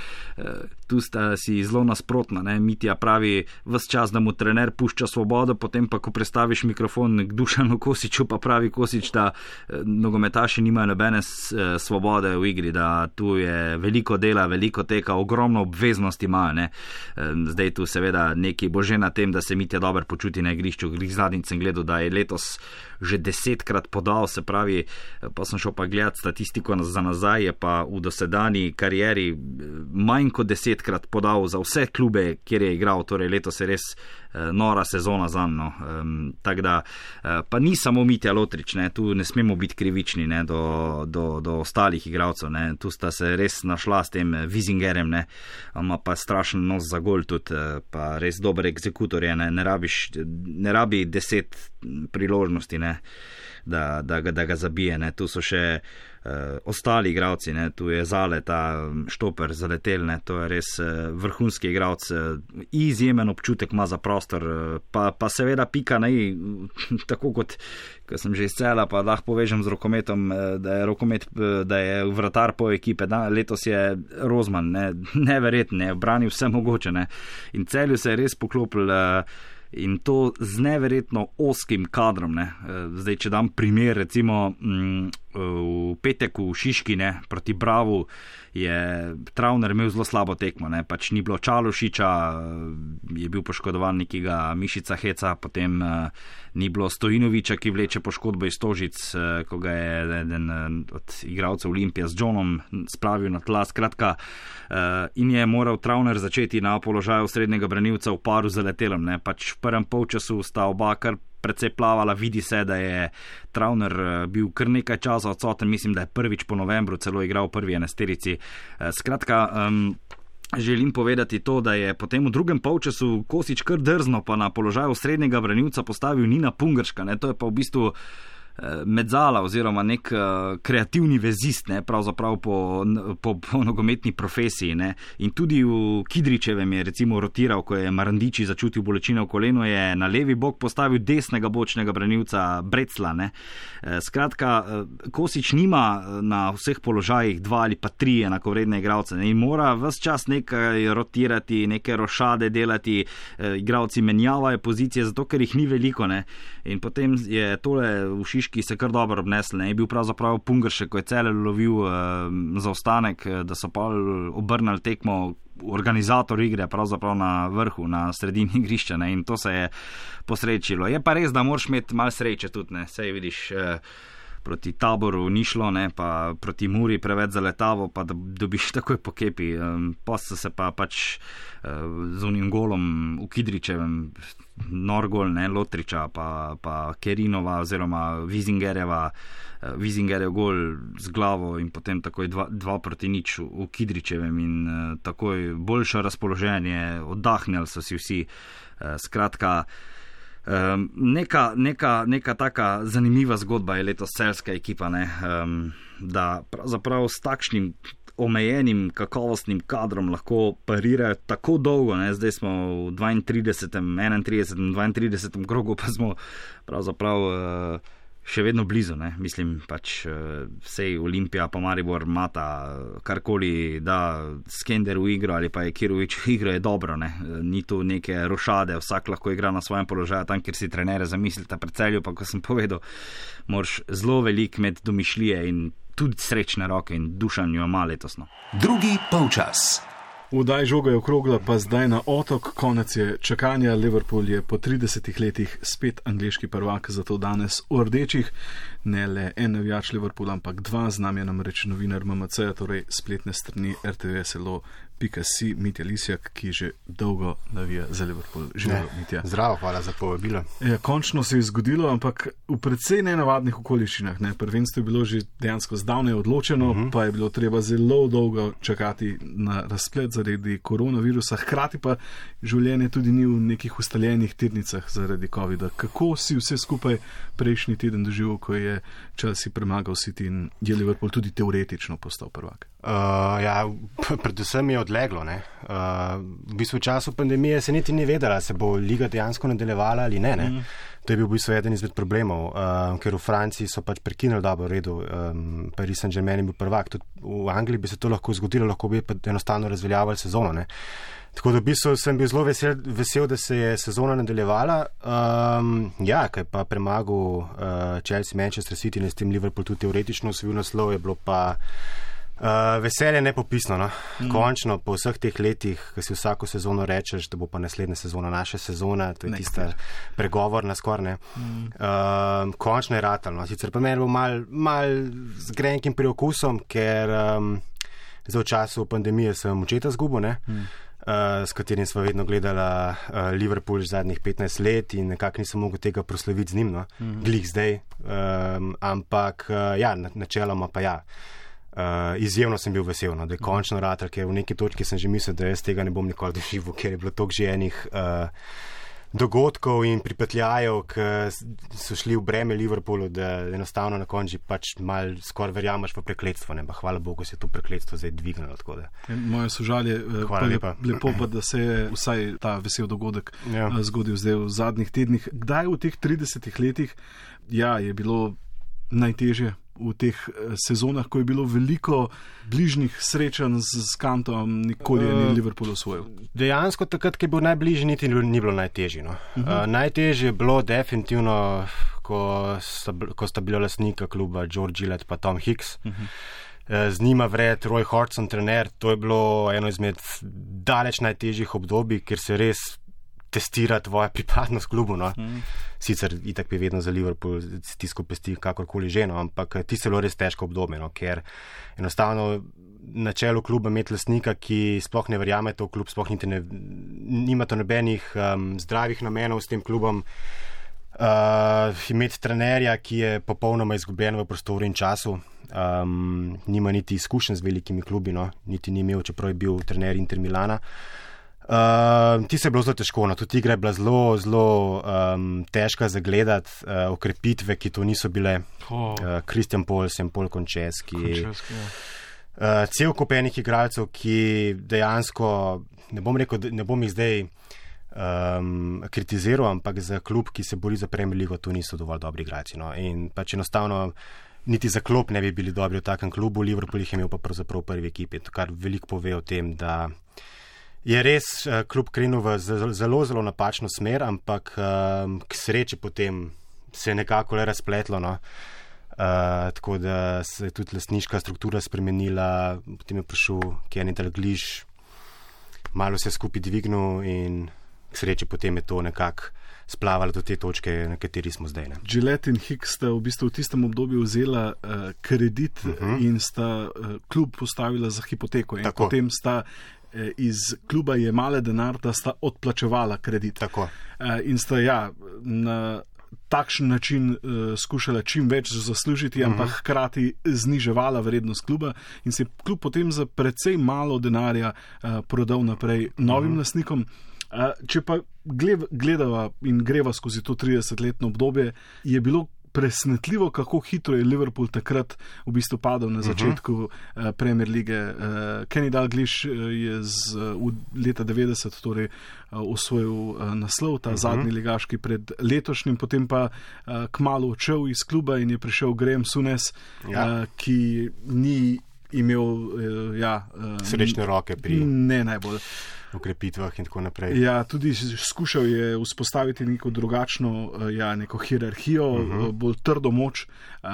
tu sta si zelo nasprotna. Ne. Mitja pravi vse čas, da mu trener pušča svobodo, potem pa, ko predstaviš mikrofon k Dušanu Kosiču, pa pravi Kosič, da nogometaši nimajo nobene svobode v igri, da tu je veliko dela, veliko teka, ogromno obveznosti imajo. Ne. Zdaj tu seveda neki bo že na tem, da se Mitja dobro počuti na igrišču. Grih zadnjič sem gledal, da je letos že desetkrat podal, se pravi, pa sem šel pa gledati statistiko za nazaj, je pa v dosedani karieri eh, manj kot desetkrat podal za vse klube, kjer je igral, torej letos je res eh, nora sezona za mno. Um, Tako da, eh, pa ni samo Mitja Lotrič, ne, tu ne smemo biti krivični ne, do, do, do ostalih igralcev, ne, tu sta se res našla s tem Vizingerem, ne, ima pa strašen nos za gol tudi, pa res dober egzekutor je, ne, ne, rabiš, ne rabi deset priložnosti, ne, da, da, da ga zabije. Ne. Tu so še uh, ostali igravci, ne. tu je zale ta štoper zaletel, ne. to je res uh, vrhunski igravc, uh, izjemen občutek ima za prostor, uh, pa, pa seveda pika na i, tako kot ko sem že izcela, pa lahko povežem z rokometom, da je, rokomet, da je vratar po ekipe. Da, letos je Rozman, ne, neverjetno, ne, brani vse mogoče. Ne. In celju se je res poklopil. Uh, in to z neverjetno oskim kadrom. Ne. Eh, zdaj, če dam primer, recimo mm, v petek v Šiškine proti Bravu je Travner imel zelo slabo tekmo, ne. pač ni bilo Čalošiča, eh, je bil poškodovan nekega Mišica Heca, potem uh, ni bilo Stojinoviča, ki vleče poškodbo iz Tožic, uh, ko ga je eden od igralcev Olimpija z Johnom spravil na tla. Skratka, uh, in je moral Travner začeti na položaju srednjega branilca v paru z letelom. Ne. Pač v prvem polčasu sta oba kar precej plavala, vidi se, da je Travner eh, bil kar nekaj časa odsoten, mislim, da je prvič po novembru celo igral v prvi enesterici. Eh, skratka, um, želim povedati to, da je potem v drugem polčasu Kosič kar drzno pa na položaju srednjega branilca postavil Nina Pungrška, ne, to je pa v bistvu. Eh, medzala oziroma nek uh, kreativni vezist, ne, pravzaprav po, po, po nogometni profesiji. Ne. In tudi v Kidričevem je recimo rotiral, ko je Marandiči začutil bolečine v kolenu, je na levi bok postavil desnega bočnega branilca Brecla. Ne. Eh, skratka, Kosič nima na vseh položajih dva ali pa tri enakovredne igralce ne. in mora vse čas nekaj rotirati, neke rošade delati, igralci menjavajo pozicije, zato ker jih ni veliko. Ne. In potem je tole v Šiški se kar dobro obnesli. Ne. Je bil pravzaprav Pungršek, ko je cel lovil uh, zaostanek, eh, da so pa obrnili tekmo. Organizator igre pravzaprav na vrhu, na sredini igrišča ne, in to se je posrečilo. Je pa res, da moraš imeti malo sreče tudi, ne, sej vidiš. Uh, proti taboru ni šlo, ne, pa proti Muri preveč zaletavo, pa da dobiš takoj po kepi. Um, Posta se pa pač uh, z unim golom v Kidričevem, Norgol, ne, Lotriča, pa, pa Kerinova oziroma Vizingereva. Uh, Vizinger je gol z glavo in potem takoj dva, dva proti nič v, v Kidričevem in uh, takoj boljše razpoloženje, oddahnili so si vsi. Uh, skratka, Um, neka, neka, neka taka zanimiva zgodba je letos celska ekipa, ne, um, da pravzaprav s takšnim omejenim kakovostnim kadrom lahko parirajo tako dolgo. Ne, zdaj smo v 32., 31., 32. krogu, pa smo pravzaprav. Uh, še vedno blizu. Ne? Mislim, pač vse eh, Olimpija, pa Maribor, Mata, karkoli da Skender v igro ali pa je Kirovič v igro, je dobro. Ne? Ni tu neke rošade, vsak lahko igra na svojem položaju, tam, kjer si trenere zamislite pred celju, pa kot sem povedal, moraš zelo velik med domišljije in tudi srečne roke in dušanjo ima letosno. Drugi polčas. Vdaj žoga je okrogla, pa zdaj na otok, konec je čakanja. Liverpool je po 30 letih spet angliški prvak, zato danes v rdečih, ne le en navijač Liverpoola, ampak dva, z nami je namreč novinar MMC, torej spletne strani RTV SLO Pika.si, Mitja Lisjak, ki že dolgo navija za Liverpool. Živijo, Mitja. Zdravo, hvala za povabilo. Ja, končno se je zgodilo, ampak v precej nenavadnih okoliščinah. Ne. Prvenstvo je bilo že dejansko zdavne odločeno, uh mhm. -huh. pa je bilo treba zelo dolgo čakati na razplet zaradi koronavirusa, hkrati pa življenje tudi ni v nekih ustaljenih tirnicah zaradi COVID-a. Kako si vse skupaj prejšnji teden doživel, ko je čas si premagal City in je Liverpool tudi teoretično postal prvak? Uh, ja, predvsem je odleglo. Uh, v bistvu v času pandemije se niti ni vedela, se bo liga dejansko nadaljevala ali ne. ne? Mm. To je bil v bistvu eden izmed problemov, uh, ker v Franciji so pač prekinili dobro redu, um, Paris Saint-Germain je bil prvak. Tudi v Angliji bi se to lahko zgodilo, lahko bi pa enostavno razveljavili sezono. Ne? Tako da v bistvu sem bil zelo vesel, vesel, da se je sezona nadaljevala. Um, ja, kaj pa premagal uh, Chelsea, Manchester City in s tem Liverpool tudi teoretično osvojil naslov, je bilo pa Uh, veselje je nepopisno. No? Mm. Končno, po vseh teh letih, ki si vsako sezono rečeš, da bo pa naslednja sezona naša sezona, to je Next tista year. pregovorna skorne. Mm. Uh, končno je ratalno. Sicer pa meni bo mal, mal z grenkim priokusom, ker um, zdaj v času pandemije sem očeta zgubil. Mm. Uh, s katerim smo vedno gledali uh, Liverpool zadnjih 15 let in nekako nisem mogel tega proslaviti z njim, no? mm -hmm. glih zdaj. Um, ampak uh, ja, na- načeloma pa ja. Uh, izjemno sem bil vesel, no, da je končno ratar, ker v neki točki sem že mislil, da jaz tega ne bom nikoli doživel, ker je bilo toliko že enih uh, dogodkov in pripetljajev, ki so šli v breme Liverpoolu, da enostavno na koncu pač mal skoraj verjameš v prekletstvo. Ne? Pa hvala Bogu se je to prekletstvo zdaj dvignilo. da. Moje sožalje, eh, Hvala lepa. lepo pa, da se je vsaj ta vesel dogodek ja. zgodil zdaj v zadnjih tednih. Kdaj v teh 30 letih ja, je bilo najtežje? V teh eh, sezonah, ko je bilo veliko bližnjih srečanj z, z kantom, nikoli je ni Eh, Liverpool osvojil. Dejansko takrat, ko je bil najbližji, niti ni bilo najtežje. No. Uh -huh. uh, najtežje je bilo definitivno, ko sta, ko sta bila lasnika kluba George Gillett in Tom Hicks. Uh -huh. Z njima vred Roy Hodgson, trener. To je bilo eno izmed daleč najtežjih obdobij, ker se res testira tvoja pripadnost klubu. No. Mm. Sicer itak bi vedno za Liverpool stisko pesti, kakorkoli že, no, ampak ti se bilo res težko obdobje, no, ker enostavno na čelu kluba imeti lasnika, ki sploh ne verjame v klub, sploh niti ne, nimate nobenih um, zdravih namenov s tem klubom. Uh, imeti trenerja, ki je popolnoma izgubljen v prostoru in času, um, nima niti izkušenj z velikimi klubi, no, niti ni imel, čeprav je bil trener Inter Milana. Uh, ti se je bilo zelo težko, no, tudi igra je bila zelo, zelo um, težka za gledati, uh, okrepitve, ki to niso bile. Oh, Kristjan uh, Polsen, Pol Končeski. Končevski, ja. Uh, cel kup enih igralcev, ki dejansko, ne bom rekel, ne bom jih zdaj um, kritiziral, ampak za klub, ki se bori za Premier League, to niso dovolj dobri igralci. No. In pač enostavno niti za klop ne bi bili dobri v takem klubu, Liverpool jih je imel pa pravzaprav v prvi ekipi, kar veliko pove o tem, da je res uh, klub krenil v zelo, zelo, napačno smer, ampak um, k sreči potem se je nekako le razpletlo. No. Uh, tako da se je tudi lasniška struktura spremenila, potem je prišel Kenny Dalglish, malo se je skupaj dvignil in k sreči potem je to nekako splavalo do te točke, na kateri smo zdaj. Ne. Gillette in Hicks sta v bistvu v tistem obdobju vzela uh, kredit uh Mhm. -huh. in sta uh, klub postavila za hipoteko. In Tako. potem sta iz kluba jemale denar, da sta odplačevala kredit. Tako. Uh, in sta ja, na takšen način uh, skušala čim več zaslužiti, Mhm. ampak hkrati zniževala vrednost kluba in se je klub potem za precej malo denarja uh, prodal naprej novim Mhm. lastnikom. Uh, če pa gle- gledava in greva skozi to 30-letno obdobje, je bilo presenetljivo, kako hitro je Liverpool takrat v bistvu padel na začetku uh -huh. uh, Premier lige. Uh, Kenny Dalglish uh, je z, uh, v leta 90 torej, uh, osvojil uh, naslov, ta uh -huh. zadnji ligaški pred letošnjim, potem pa uh, kmalo odšel iz kluba in je prišel Graham Sunes, Ja. uh, ki ni imel uh, ja, uh, Srečne roke pri Ne najbolj. ukrepitvah in tako naprej. Ja, tudi skušal je vzpostaviti neko drugačno eh, ja, neko hierarhijo, uh Mhm. -huh. bolj trdo moč, uh,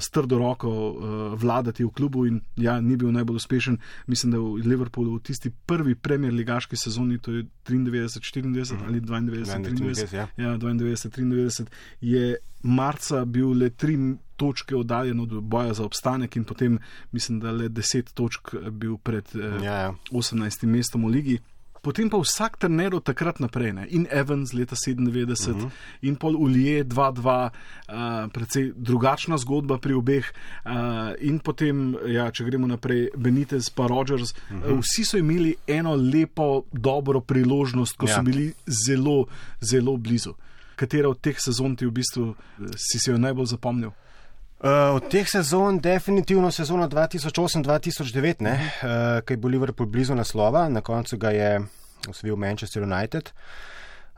s trdo roko uh, vladati v klubu in ja, ni bil najbolj uspešen. Mislim, da v Liverpoolu v tisti prvi premier ligaški sezoni, to je 93-94 uh -huh. ali 92-93, ja. ja, 92-93, je marca bil le tri točke oddaljen od boja za obstanek in potem mislim, da le 10 točk bil pred eh, Ja, ja. 18. mestom v ligi. Potem pa vsak trener od takrat naprej, ne? in Evans leta 97, uh -huh. in pol Ulije 2-2, uh, precej drugačna zgodba pri obeh, uh, in potem, ja, če gremo naprej, Benitez pa Rogers. Uh -huh. uh, vsi so imeli eno lepo, dobro priložnost, ko ja. So bili zelo, zelo blizu. Katera od teh sezon ti v bistvu eh, si se jo najbolj zapomnil? Uh, od teh sezon, definitivno sezona 2008-2009, uh, ki je bil Liverpool blizu naslova, na koncu ga je osvojil Manchester United.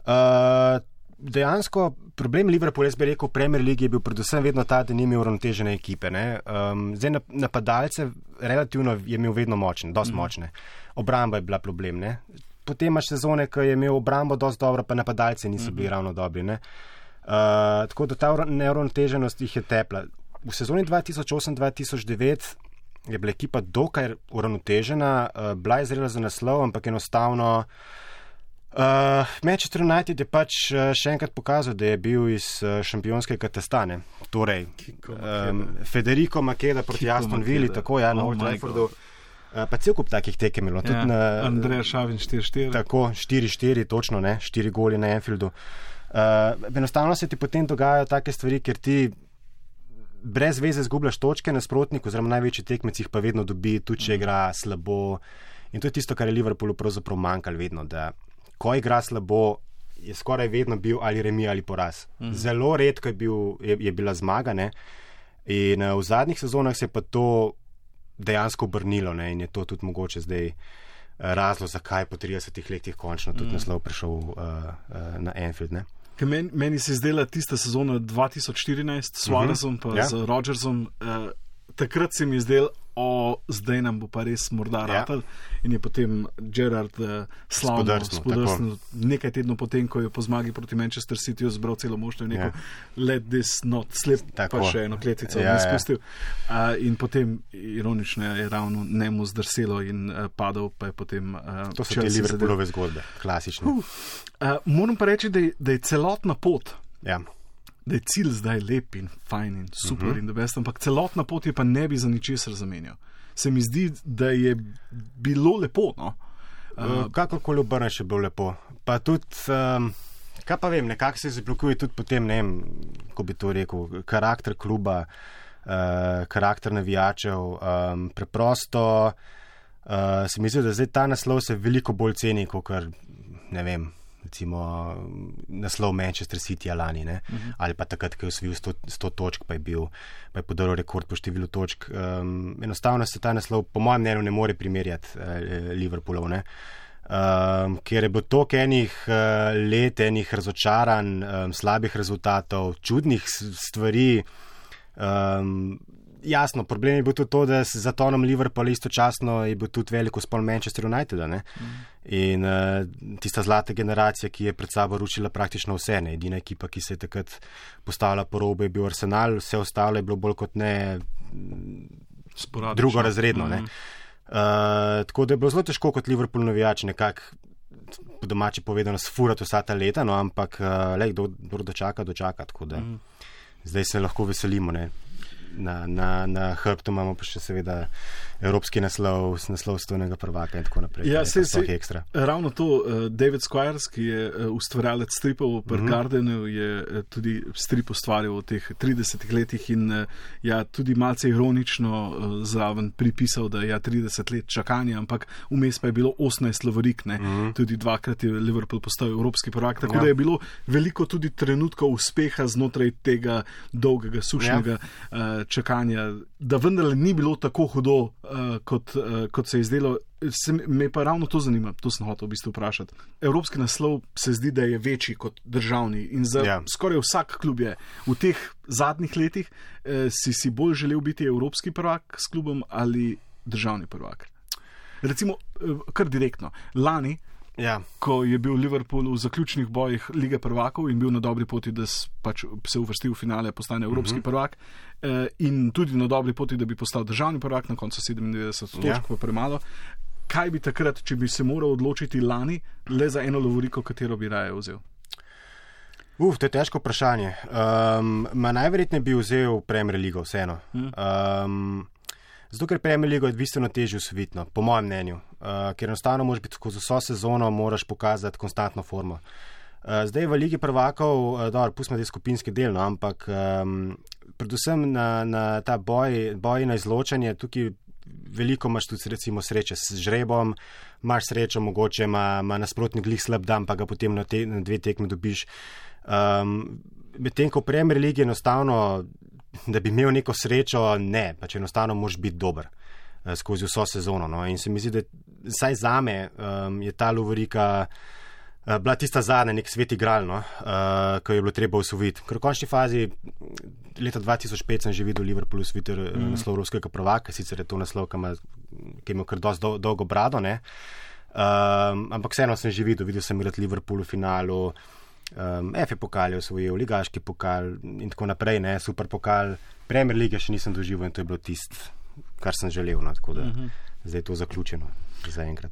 Uh, dejansko problem Liverpoola, jaz bi rekel, v Premier League je bil predvsem vedno ta, da ni imel uravnotežene ekipe. Um, zdaj nap- napadalce relativno je imel vedno močne, dosti mm. močne. Obramba je bila problem. Ne? Potem imaš sezone, ko je imel obrambo dosti dobro, pa napadalci niso bili mm -hmm. ravno dobri. Ne? Uh, tako da ta ura- neuravnoteženost jih je tepla. V sezoni 2008-2009 je bila ekipa dokaj uravnotežena, uh, bila je zrela za naslov, ampak enostavno. Uh, Manchester United je pač uh, še enkrat pokazal, da je bil iz šampionskega testane. Torej, um, Federico Makeda proti Aston Villi, tako ja, na Oh Old Traffordu. Uh, pa cel kup takih tekem je bilo. Ja, na, Andrej Šavin 4-4. Tako, 4-4, točno, ne, 4 goli na Enfieldu. Uh, enostavno se ti potem dogajajo take stvari, ker ti brez veze zgubljaš točke, nasprotnik, oziroma največji tekmec jih pa vedno dobi, tudi če igra slabo. In to je tisto, kar je Liverpoolu pravzaprav manjkalo vedno, da ko igra slabo, je skoraj vedno bil ali remi ali poraz. Mm -hmm. Zelo redko je, bil, je, je bila zmaga. Ne? In uh, v zadnjih sezonah se je pa to dejansko obrnilo ne? in je to tudi mogoče zdaj. Razlog, zakaj po 30 letih končno tudi mm. naslov prišel uh, uh, na Enfield. Ne? Meni, meni se je zdela tista sezona 2014 s Suarezom in uh -huh. Ja. z Rogersom. Uh, takrat se mi je zdel, o, zdaj nam bo pa res morda Ja. ratal. In je potem Gerard uh, slavno Spodrsnil, nekaj tednov potem, ko je po zmagi proti Manchester Cityju zbral celo moštvo in rekel: Ja. Let this not slip, Tako. pa še eno kletico Ja, ja, ja. Uh, in potem, ironično je ravno njemu zdrselo in uh, padel, pa je potem. Uh, To so te. Liverpoolove zgodbe, klasične. Uh. Uh, moram pa reči, da je, da je celotna pot Ja. Da je cilj zdaj lep in fajn in super uh Mhm. -huh. in da best, ampak celotna pot je pa ne bi za ničesar zamenjal. Se mi zdi, da je bilo lepo. No? Uh, Kakorkoli obrneš, je bilo lepo. Pa tudi, um, kaj pa vem, nekako se zablokuje tudi potem, ne vem, kako bi to rekel, karakter kluba, uh, karakter navijačev. Um, preprosto uh, se mi zdi, da zdaj ta naslov se veliko bolj ceni, kot kar, ne vem. Recimo naslov Manchester City lani, uh -huh. ali pa takrat, ko je osvojil 100, 100 točk, pa je, bil, pa je podaril rekord po številu točk. Um, enostavno se ta naslov, po mojem mnenju, ne more primerjati uh, Liverpoolov. Ne? Um, ker je bilo toliko enih uh, let, enih razočaranj, um, slabih rezultatov, čudnih stvari. Um, jasno, problem je bil tudi to, da s zatonom Liverpoola istočasno je bil tudi veliko spol Manchester United. Mm. In uh, tista zlata generacija, ki je pred sabo rušila praktično vse, ne? edina ekipa, ki se je takrat postavila po robu, je bil Arsenal, vse ostalo je bilo bolj kot ne Sporadično. drugorazredno. Ne? Uh, tako da je bilo zelo težko kot Liverpool navijač nekako. Po domači povedano, sfurati vsa ta leta, no, ampak uh, le, kdo, kdo dočaka, dočaka. Mm. zdaj se lahko veselimo. Ne. Na, na, na hrbtu imamo pa še seveda evropski naslov, naslovstvenega prvaka in tako naprej. Ja, To je sej- pa sploh sej- ekstra. Ravno to, uh, David Squires, ki je uh, ustvarjalec stripov v Mhm. Gardenu, je uh, tudi strip ustvarjal v teh 30 letih in uh, ja, tudi malce ironično uh, zraven pripisal, da je ja, 30 let čakanja, ampak vmes pa je bilo 18 lovorik, ne? tudi dvakrat je Liverpool postal evropski prvak, tako. Ja. da je bilo veliko tudi trenutkov uspeha znotraj tega dolgega, sušnega ja. uh, čakanja, da vendarle ni bilo tako hudo, uh, kot, uh, kot se je zdelo. Se, me pa ravno to zanima, to sem hotel v bistvu vprašati. Evropski naslov se zdi, da je večji kot državni in za Ja. skoraj vsak klub je. V teh zadnjih letih eh, si si bolj želel biti evropski prvak s klubom ali državni prvak. Recimo, eh, kar direktno. Lani, Ja, ko je bil Liverpool v zaključnih bojih lige prvakov in bil na dobri poti, da pač se uvrstil v finale, postane evropski uh -huh. prvak, in tudi na dobri poti, da bi postal državni prvak, na koncu 97 točk, Ja. ja. pa premalo. Kaj bi takrat, če bi se moral odločiti lani, le za eno lovoriko, katero bi raje vzel? Uf, to je težko vprašanje. Um, najverjetneje bi vzel Premier League, vseeno. Um, zato, ker Premier League je bistveno težje usvojiti, po mojem mnenju. Uh, ker enostavno moraš biti skozi vso sezono, moraš pokazati konstantno formo. Uh, zdaj v Ligi prvakov, uh, dobro, pustimo te skupinske del, no, ampak um, predvsem na, na ta boj, boj na izločanje, tukaj veliko imaš tudi recimo sreče s žrebom, imaš srečo, mogoče ima, ima nasprotnik glih slab dan, pa ga potem na, te, na dve tekme dobiš. Um, Medtem ko Premier League enostavno, da bi imel neko srečo, ne, pač enostavno moraš biti dober eh, skozi vso sezono. No. In se mi zdi, da vsaj za me um, je ta Lovorika bila tista zadnja, nek svet igral, no, uh, ki jo je bilo treba usvojiti. Ker v končni fazi leta 2005 sem že videl Liverpool usvojiti mm. naslov ruskega prvaka, sicer je to naslov, ki ima, ki ima kar dosti dol, dolgo brado, ne. Um, ampak vseeno sem že videl, videl sem igrati Liverpool v finalu. Um, FE pokal je osvojil, ligaški pokal in tako naprej, ne, super pokal. Premier lige še nisem doživel in to je bilo tisto, kar sem želel. No, tako da uh -huh. zdaj je to zaključeno za enkrat.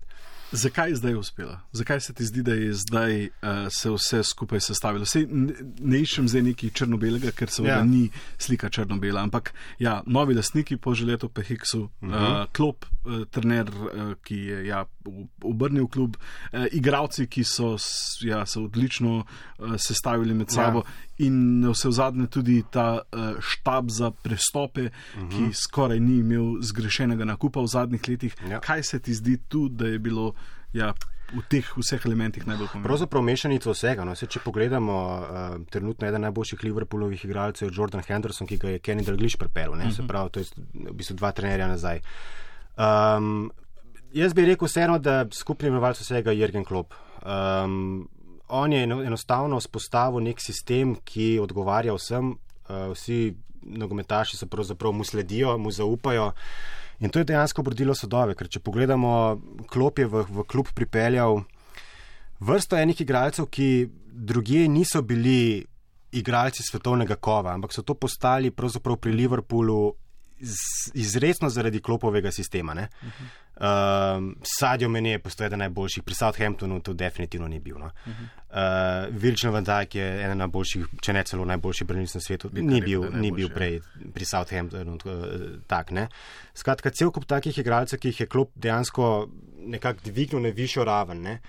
Zakaj je zdaj uspela? Zakaj se ti zdi, da je zdaj uh, se vse skupaj sestavilo? Sej, ne, ne iščem zdaj nekaj črno-belega, ker se ja. ni slika črno-bela, ampak ja, novi lastniki po želetu Pehiksu, uh -huh. uh, klop, uh, trener, uh, ki je ja, obrnil klub, uh, igravci, ki so ja, se odlično uh, sestavili med sabo. Ja. In vse v zadnje tudi ta uh, štab za prestope, uh -huh. ki skoraj ni imel zgrešenega nakupa v zadnjih letih. Ja. Kaj se ti zdi tu, da je bilo ja, v teh vseh elementih najbolj pomembno. Pravzaprav mešanico vsega. No. Se, če pogledamo, uh, trenutno eden najboljših Liverpoolovih igralcev je Jordan Henderson, ki ga je Kenny Dalglish prepel. Uh -huh. Se mhm. pravi, to je v bistvu dva trenerja nazaj. Um, jaz bi rekel vseeno, da skupni imenovalec vsega je Jürgen Klopp. Um, on je enostavno vzpostavil nek sistem, ki odgovarja vsem, uh, vsi nogometaši se pravzaprav mu sledijo, mu zaupajo. In to je dejansko obrodilo sadove, ker če pogledamo, klop je v, v klub pripeljal vrsto enih igralcev, ki drugje niso bili igralci svetovnega kova, ampak so to postali pravzaprav pri Liverpoolu izredno zaradi klopovega sistema. Uh -huh. uh, Sadio meni je postal eden najboljših, pri Southamptonu to definitivno ni bil. No. Uh -huh. uh, Virgil van Dijk je eden najboljših, če ne celo najboljši branilec na svetu, Bikar ni bil, ni bil prej pri Southamptonu uh, tak. Ne. Skratka, cel kup takih igralcev, ki jih je klop dejansko nekako dvignil na višjo raven. Ne.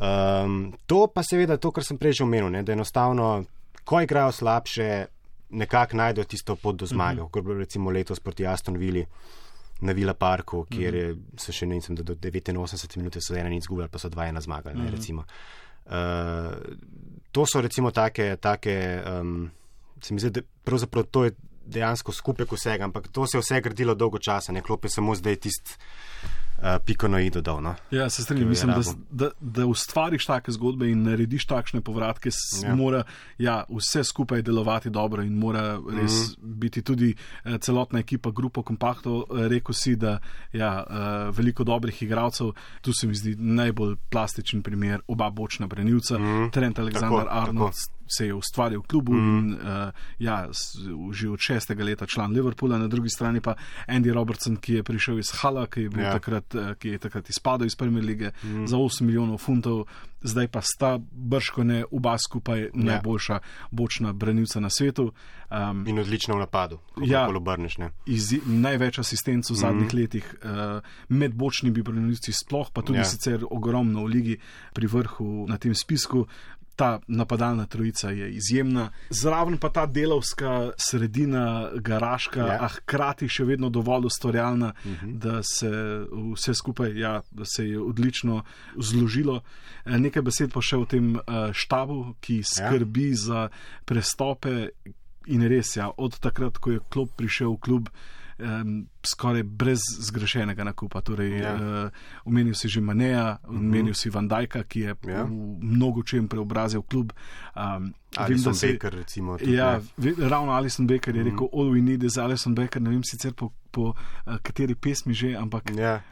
Um, to pa seveda to, kar sem prej že omenil, ne, da enostavno, ko igrajo slabše, nekako najdejo tisto pot do zmage, kot mm -hmm. recimo letos proti Aston Vili na Vila Parku, kjer je, so še ne vem, do 89 minut so ena nič zgubljali, pa so dva ena zmagali. Mm -hmm. uh, to so recimo take, take um, se mi zdi, da pravzaprav to je dejansko skupek vsega, ampak to se je vse gradilo dolgo časa, ne klopi samo zdaj tisti piko na i dodal. No? Ja, se strinjam. Mislim, da, da, da ustvariš take zgodbe in narediš takšne povratke, ja. mora ja, vse skupaj delovati dobro in mora res mm -hmm. biti tudi uh, celotna ekipa, grupo kompaktov. Uh, Rekl si, da ja, veliko dobrih igralcev, tu se mi zdi najbolj plastičen primer, oba bočna branilca, mm -hmm. Trent Alexander tako, Arnold. Tako se je ustvaril v klubu mm. in uh, ja, že od šestega leta član Liverpoola, na drugi strani pa Andy Robertson, ki je prišel iz Hala, ki je, ja. takrat, uh, ki je takrat izpadel iz prve lige mm. za 8 milijonov funtov, zdaj pa sta brško ne oba skupaj ja. najboljša bočna branilca na svetu. Um, in odlično v napadu, ja, obrneš. Največ asistenc v zadnjih mm. letih uh, med bočnimi branilci sploh, pa tudi ja. sicer ogromno v ligi pri vrhu na tem spisku ta napadalna trojica je izjemna. Zraven pa ta delovska sredina, garaška, ja. a hkrati še vedno dovolj ustvarjalna, uh mhm. -huh. da se vse skupaj, ja, da se je odlično zložilo. E, nekaj besed pa še o tem e, štabu, ki skrbi ja. za prestope in res, ja, od takrat, ko je klub prišel v klub um, skoraj brez zgrešenega nakupa. Torej, ja. uh, omenil si že Maneja, mhm. omenil si Van Dajka, ki je ja. v mnogo čem preobrazil klub. Um, Alison Baker, recimo. Tudi, ja, ve, ravno Alison Baker je mm -hmm. rekel: All we need is Alison Baker. Ne vem sicer po, po uh, kateri pesmi že, ampak. Ja.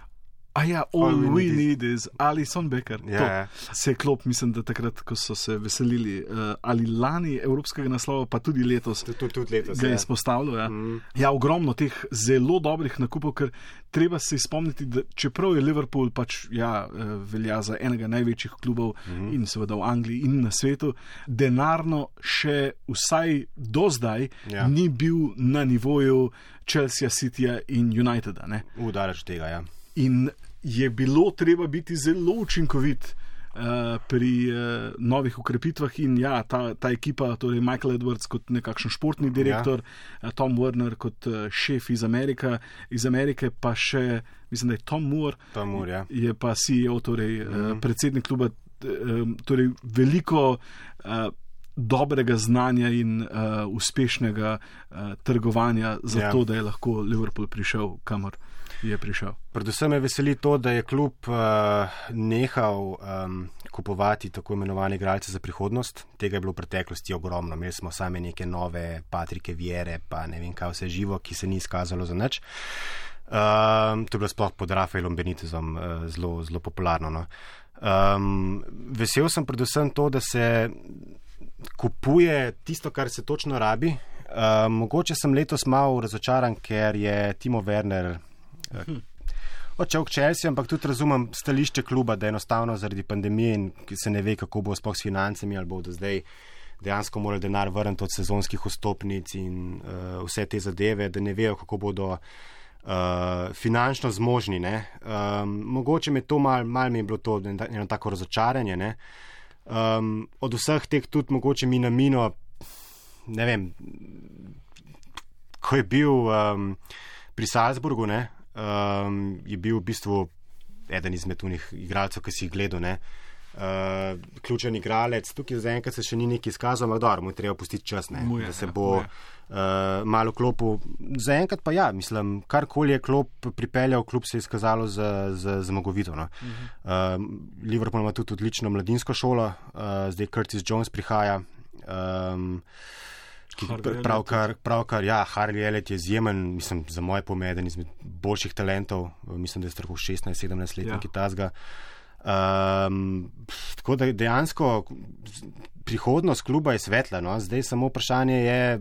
A ja, all, all we, we need is Alison Becker. Yeah. Ja. Se je klop, mislim, da takrat, ko so se veselili uh, ali lani evropskega naslova, pa tudi letos, tudi, tudi letos ga je ja. izpostavilo. Ja. Mm. ja, ogromno teh zelo dobrih nakupov, ker treba se spomniti, da čeprav je Liverpool pač ja, uh, velja za enega največjih klubov mm. in seveda v Angliji in na svetu, denarno še vsaj do zdaj yeah. Ja. ni bil na nivoju Chelsea, Cityja in Uniteda. Udaraš tega, ja. In je bilo treba biti zelo učinkovit uh, pri uh, novih ukrepitvah. In ja, ta, ta ekipa, torej Michael Edwards kot nekakšen športni direktor, ja. uh, Tom Warner kot uh, šef iz Amerike, iz Amerike pa še, mislim, da je Tom Moore, Tom Moore ja. je pa CEO, torej mm -hmm. uh, predsednik kluba, uh, torej veliko. Uh, Dobrega znanja in uh, uspešnega uh, trgovanja, zato ja. da je lahko Liverpool prišel kamor je prišel. Predvsem me veseli to, da je klub uh, nehal um, kupovati tako imenovane igralce za prihodnost. Tega je bilo v preteklosti ogromno. Imeli smo same neke nove Patrike Vjere, pa ne vem kaj vse živo, ki se ni izkazalo za nič. Um, to je bilo sploh pod Rafaelom Benitezom uh, zelo, zelo popularno. No. Um, vesel sem predvsem to, da se kupuje tisto, kar se točno rabi. Uh, mogoče sem letos malo razočaran, ker je Timo Werner Uh, odšel k Chelsea, ampak tudi razumem stališče kluba, da enostavno zaradi pandemije in se ne ve, kako bo sploh s financami ali bodo zdaj dejansko morali denar vrniti od sezonskih vstopnic in uh, vse te zadeve, da ne vejo, kako bodo uh, finančno zmožni. Um, mogoče mi to mal, mal mi je bilo to eno tako razočaranje. Um, od vseh teh tudi mogoče mi na mino, ne vem, ko je bil um, pri Salzburgu, ne, um, je bil v bistvu eden izmed unih igralcev, ki si jih gledal. Ne? Uh, ključen igralec, tukaj zaenkrat se še ni neki izkazal, ampak dobro, mu je treba pustiti čas, ne, je, da se ja, bo uh, malo klopil. Zaenkrat pa ja, mislim, karkoli je klop pripeljal, klub se je izkazalo za, za zmagovito. No. Uh -huh. uh, Liverpool ima tudi odlično mladinsko šolo, uh, zdaj Curtis Jones prihaja. Um, Pravkar, pravkar, ja, Harley Elliot je izjemen, mislim, za moje pomene, eden izmed boljših talentov, mislim, da je strah 16-17 let, ja. ki tazga. Um, tako da dejansko prihodnost kluba je svetla, no? zdaj samo vprašanje je,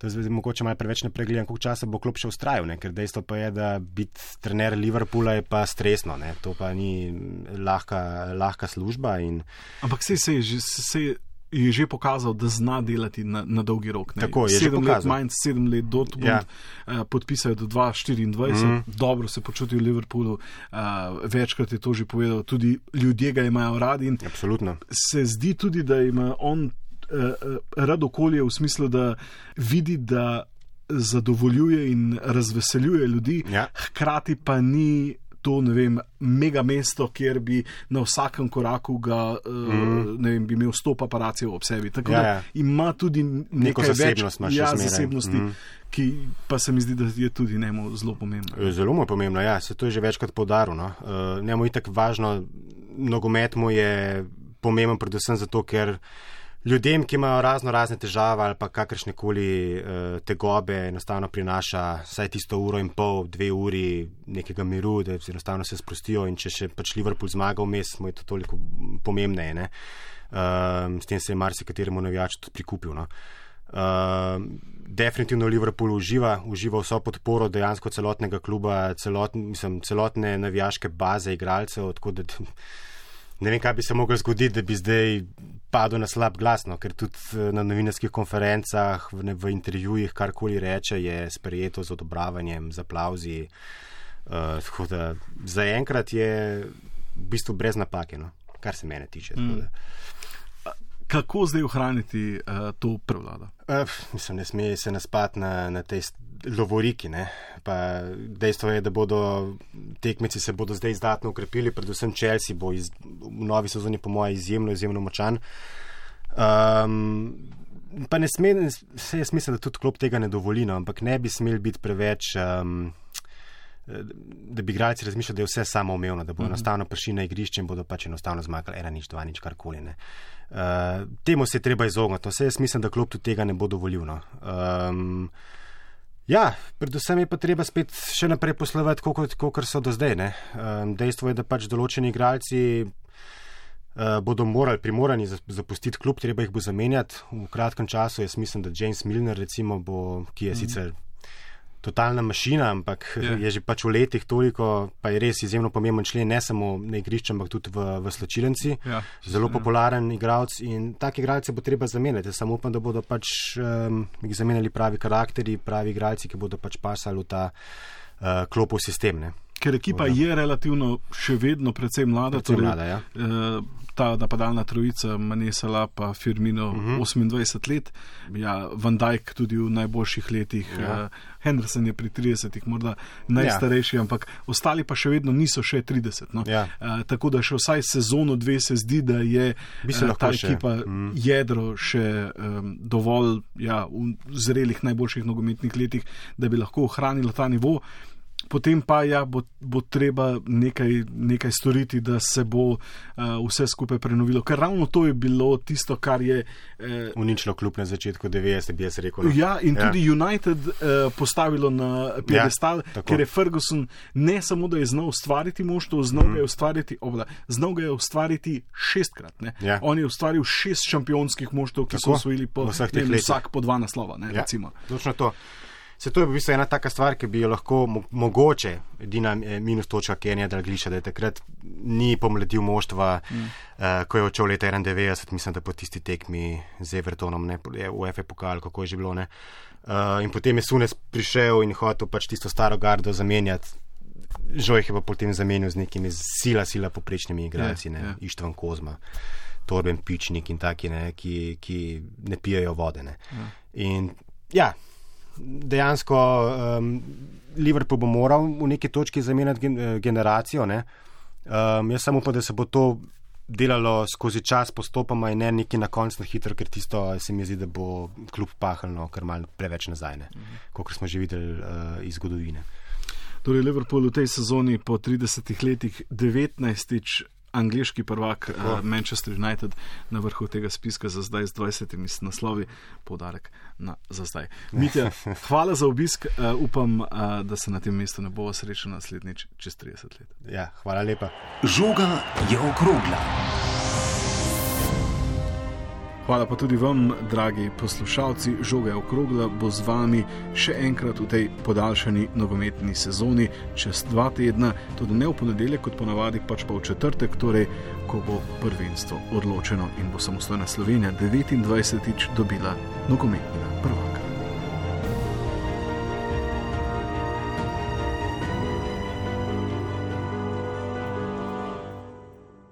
da zdaj mogoče malo preveč ne pregledam, koliko časa bo klub še ustrajal, ne? ker dejstvo pa je, da biti trener Liverpoola je pa stresno, ne? to pa ni lahka, lahka služba. In... Ampak se je že. Je že pokazal, da zna delati na, na dolgi rok. Ne. Tako je. Sedem let manj, sedem let do tega, ja. uh, podpisal do 2024, mm. dobro se počuti v Liverpoolu, uh, večkrat je to že povedal, tudi ljudje ga imajo radi. Absolutno. Se zdi tudi, da ima on uh, rad okolje v smislu, da vidi, da zadovoljuje in razveseljuje ljudi, ja. hkrati pa ni to vem, mega mesto, kjer bi na vsakem koraku ga, mm. uh, vem, bi imel sto paparacijev ob sebi. Tako ja, ja. ima tudi neko zasebnost, več, ja, zasebnosti. Mm. Ki pa se mi zdi, da je tudi njemu zelo pomembno. Zelo mu je pomembno, ja, se to je že večkrat podaril. No. Uh, njemu je tako važno, nogomet mu je pomemben, predvsem zato, ker ljudem, ki imajo razno razne težave ali pa kakršne koli uh, tegobe, enostavno prinaša vsaj tisto uro in pol, dve uri nekega miru, da se enostavno se sprostijo in če še pač Liverpool zmaga vmes, mu je to toliko pomembneje. Uh, s tem se je marsikateremu navijaču tudi prikupil. No. Uh, definitivno Liverpool uživa, uživa vso podporo dejansko celotnega kluba, celot, mislim, celotne navijaške baze igralcev ne vem, kaj bi se moglo zgoditi, da bi zdaj padel na slab glas, no, ker tudi eh, na novinarskih konferencah, v, ne, v intervjujih, karkoli reče, je sprejeto z odobravanjem, z aplauzi. Uh, Zaenkrat je v bistvu brez napake, no, kar se mene tiče. Mm. Kako zdaj ohraniti uh, to prevlado? Uh, mislim, ne sme se naspati na, na tej lovoriki. Dejstvo je, da bodo tekmeci se bodo zdaj izdatno ukrepili, predvsem Chelsea bo iz, v novi sezoni, po mojem, izjemno, izjemno močan. Um, pa ne sme, se jaz mislim, da tudi klop tega ne dovoli, no, ampak ne bi smeli biti preveč. Um, Da bi igralci razmišljali, da je vse samo umevno, da bo mhm. enostavno prišli na igrišče in bodo pač enostavno zmagali, ena nič, dva nič, karkoli. Uh, temu se je treba izogniti. Vse jaz mislim, da klub tudi tega ne bo dovolil. No. Um, Ja, predvsem je pa treba spet še naprej poslovati, kot so do zdaj. Um, dejstvo je, da pač določeni igralci uh, bodo morali, primorani zapustiti klub, treba jih bo zamenjati v kratkem času. Jaz mislim, da James Milner, recimo, bo, ki je mm -hmm. sicer totalna mašina, ampak yeah. Ja. je že pač v letih toliko, pa je res izjemno pomemben člen, ne samo na igrišču, ampak tudi v, v sločilenci. Yeah. Ja. Zelo popularen igralec in take igralce bo treba zamenjati. Samo upam, da bodo pač um, jih zamenjali pravi karakteri, pravi igralci, ki bodo pač pasali v ta uh, klopov sistem. Ne. Ker ekipa Voda. je relativno še vedno precej mlada. Precej torej, mlada ja. uh, ta napadalna trojica, Manesala pa Firmino, uh -huh. 28 let, ja, Van Dijk tudi v najboljših letih, ja. uh, Henderson je pri 30, morda najstarejši, ja. ampak ostali pa še vedno niso še 30. No. Ja. Uh, tako da še vsaj sezono dve se zdi, da je uh, ta ekipa še. Mhm. jedro še um, dovolj ja, v zrelih najboljših nogometnih letih, da bi lahko ohranila ta nivo potem pa ja, bo, bo treba nekaj, nekaj storiti, da se bo uh, vse skupaj prenovilo. Ker ravno to je bilo tisto, kar je. Uh, Uničilo kljub na začetku 90, bi jaz rekel. No. Ja, in ja. tudi United uh, postavilo na piedestal, ja, ker je Ferguson ne samo, da je znal ustvariti moštvo, znal mm. ga je ustvariti, obla, znal ga je ustvariti šestkrat. Ja. On je ustvaril šest šampionskih moštv, ki tako, so osvojili po, vsak po dva naslova. Ne, ja, točno to. Se to je v bistvu ena taka stvar, ki bi jo lahko mo mogoče, edina eh, minus točka Kenija Dragliša, da je takrat ni pomladil moštva, mm. uh, ko je odšel leta 91, mislim, da po tisti tekmi z Evertonom, ne, v FE pokal, kako je že bilo. Uh, in potem je Sunes prišel in hotel pač tisto staro gardo zamenjati. Žoj je pa potem zamenil z nekimi sila, sila poprečnimi igralci, yeah, yeah. Ištvan Kozma. Torben Pičnik in taki, ne, ki, ki ne pijejo vode. Ne. Ja. In ja, dejansko um, Liverpool bo moral v neki točki zamenjati eh, generacijo. Um, jaz samo upam, da se bo to delalo skozi čas, postopoma in ne neki na koncu hitro, ker tisto se mi zdi, da bo kljub pahalno, kar mal preveč nazaj, mhm. kot smo že videli uh, iz zgodovine. Torej, Liverpool v tej sezoni po 30 letih 19 angliški prvak uh, Manchester United na vrhu tega spiska za zdaj z 20 naslovi, podarek na za zdaj. Mitja, hvala za obisk, uh, upam, uh, da se na tem mestu ne bo srečal naslednjič čez 30 let. Ja, hvala lepa. Žoga je okrogla. Hvala pa tudi vam, dragi poslušalci. Žoga je okrogla, bo z vami še enkrat v tej podaljšani nogometni sezoni, čez dva tedna, tudi ne v ponedeljek, kot ponavadi, pač pa v četrtek, torej, ko bo prvenstvo odločeno in bo samostojna Slovenija 29. dobila nogometnega prvaka.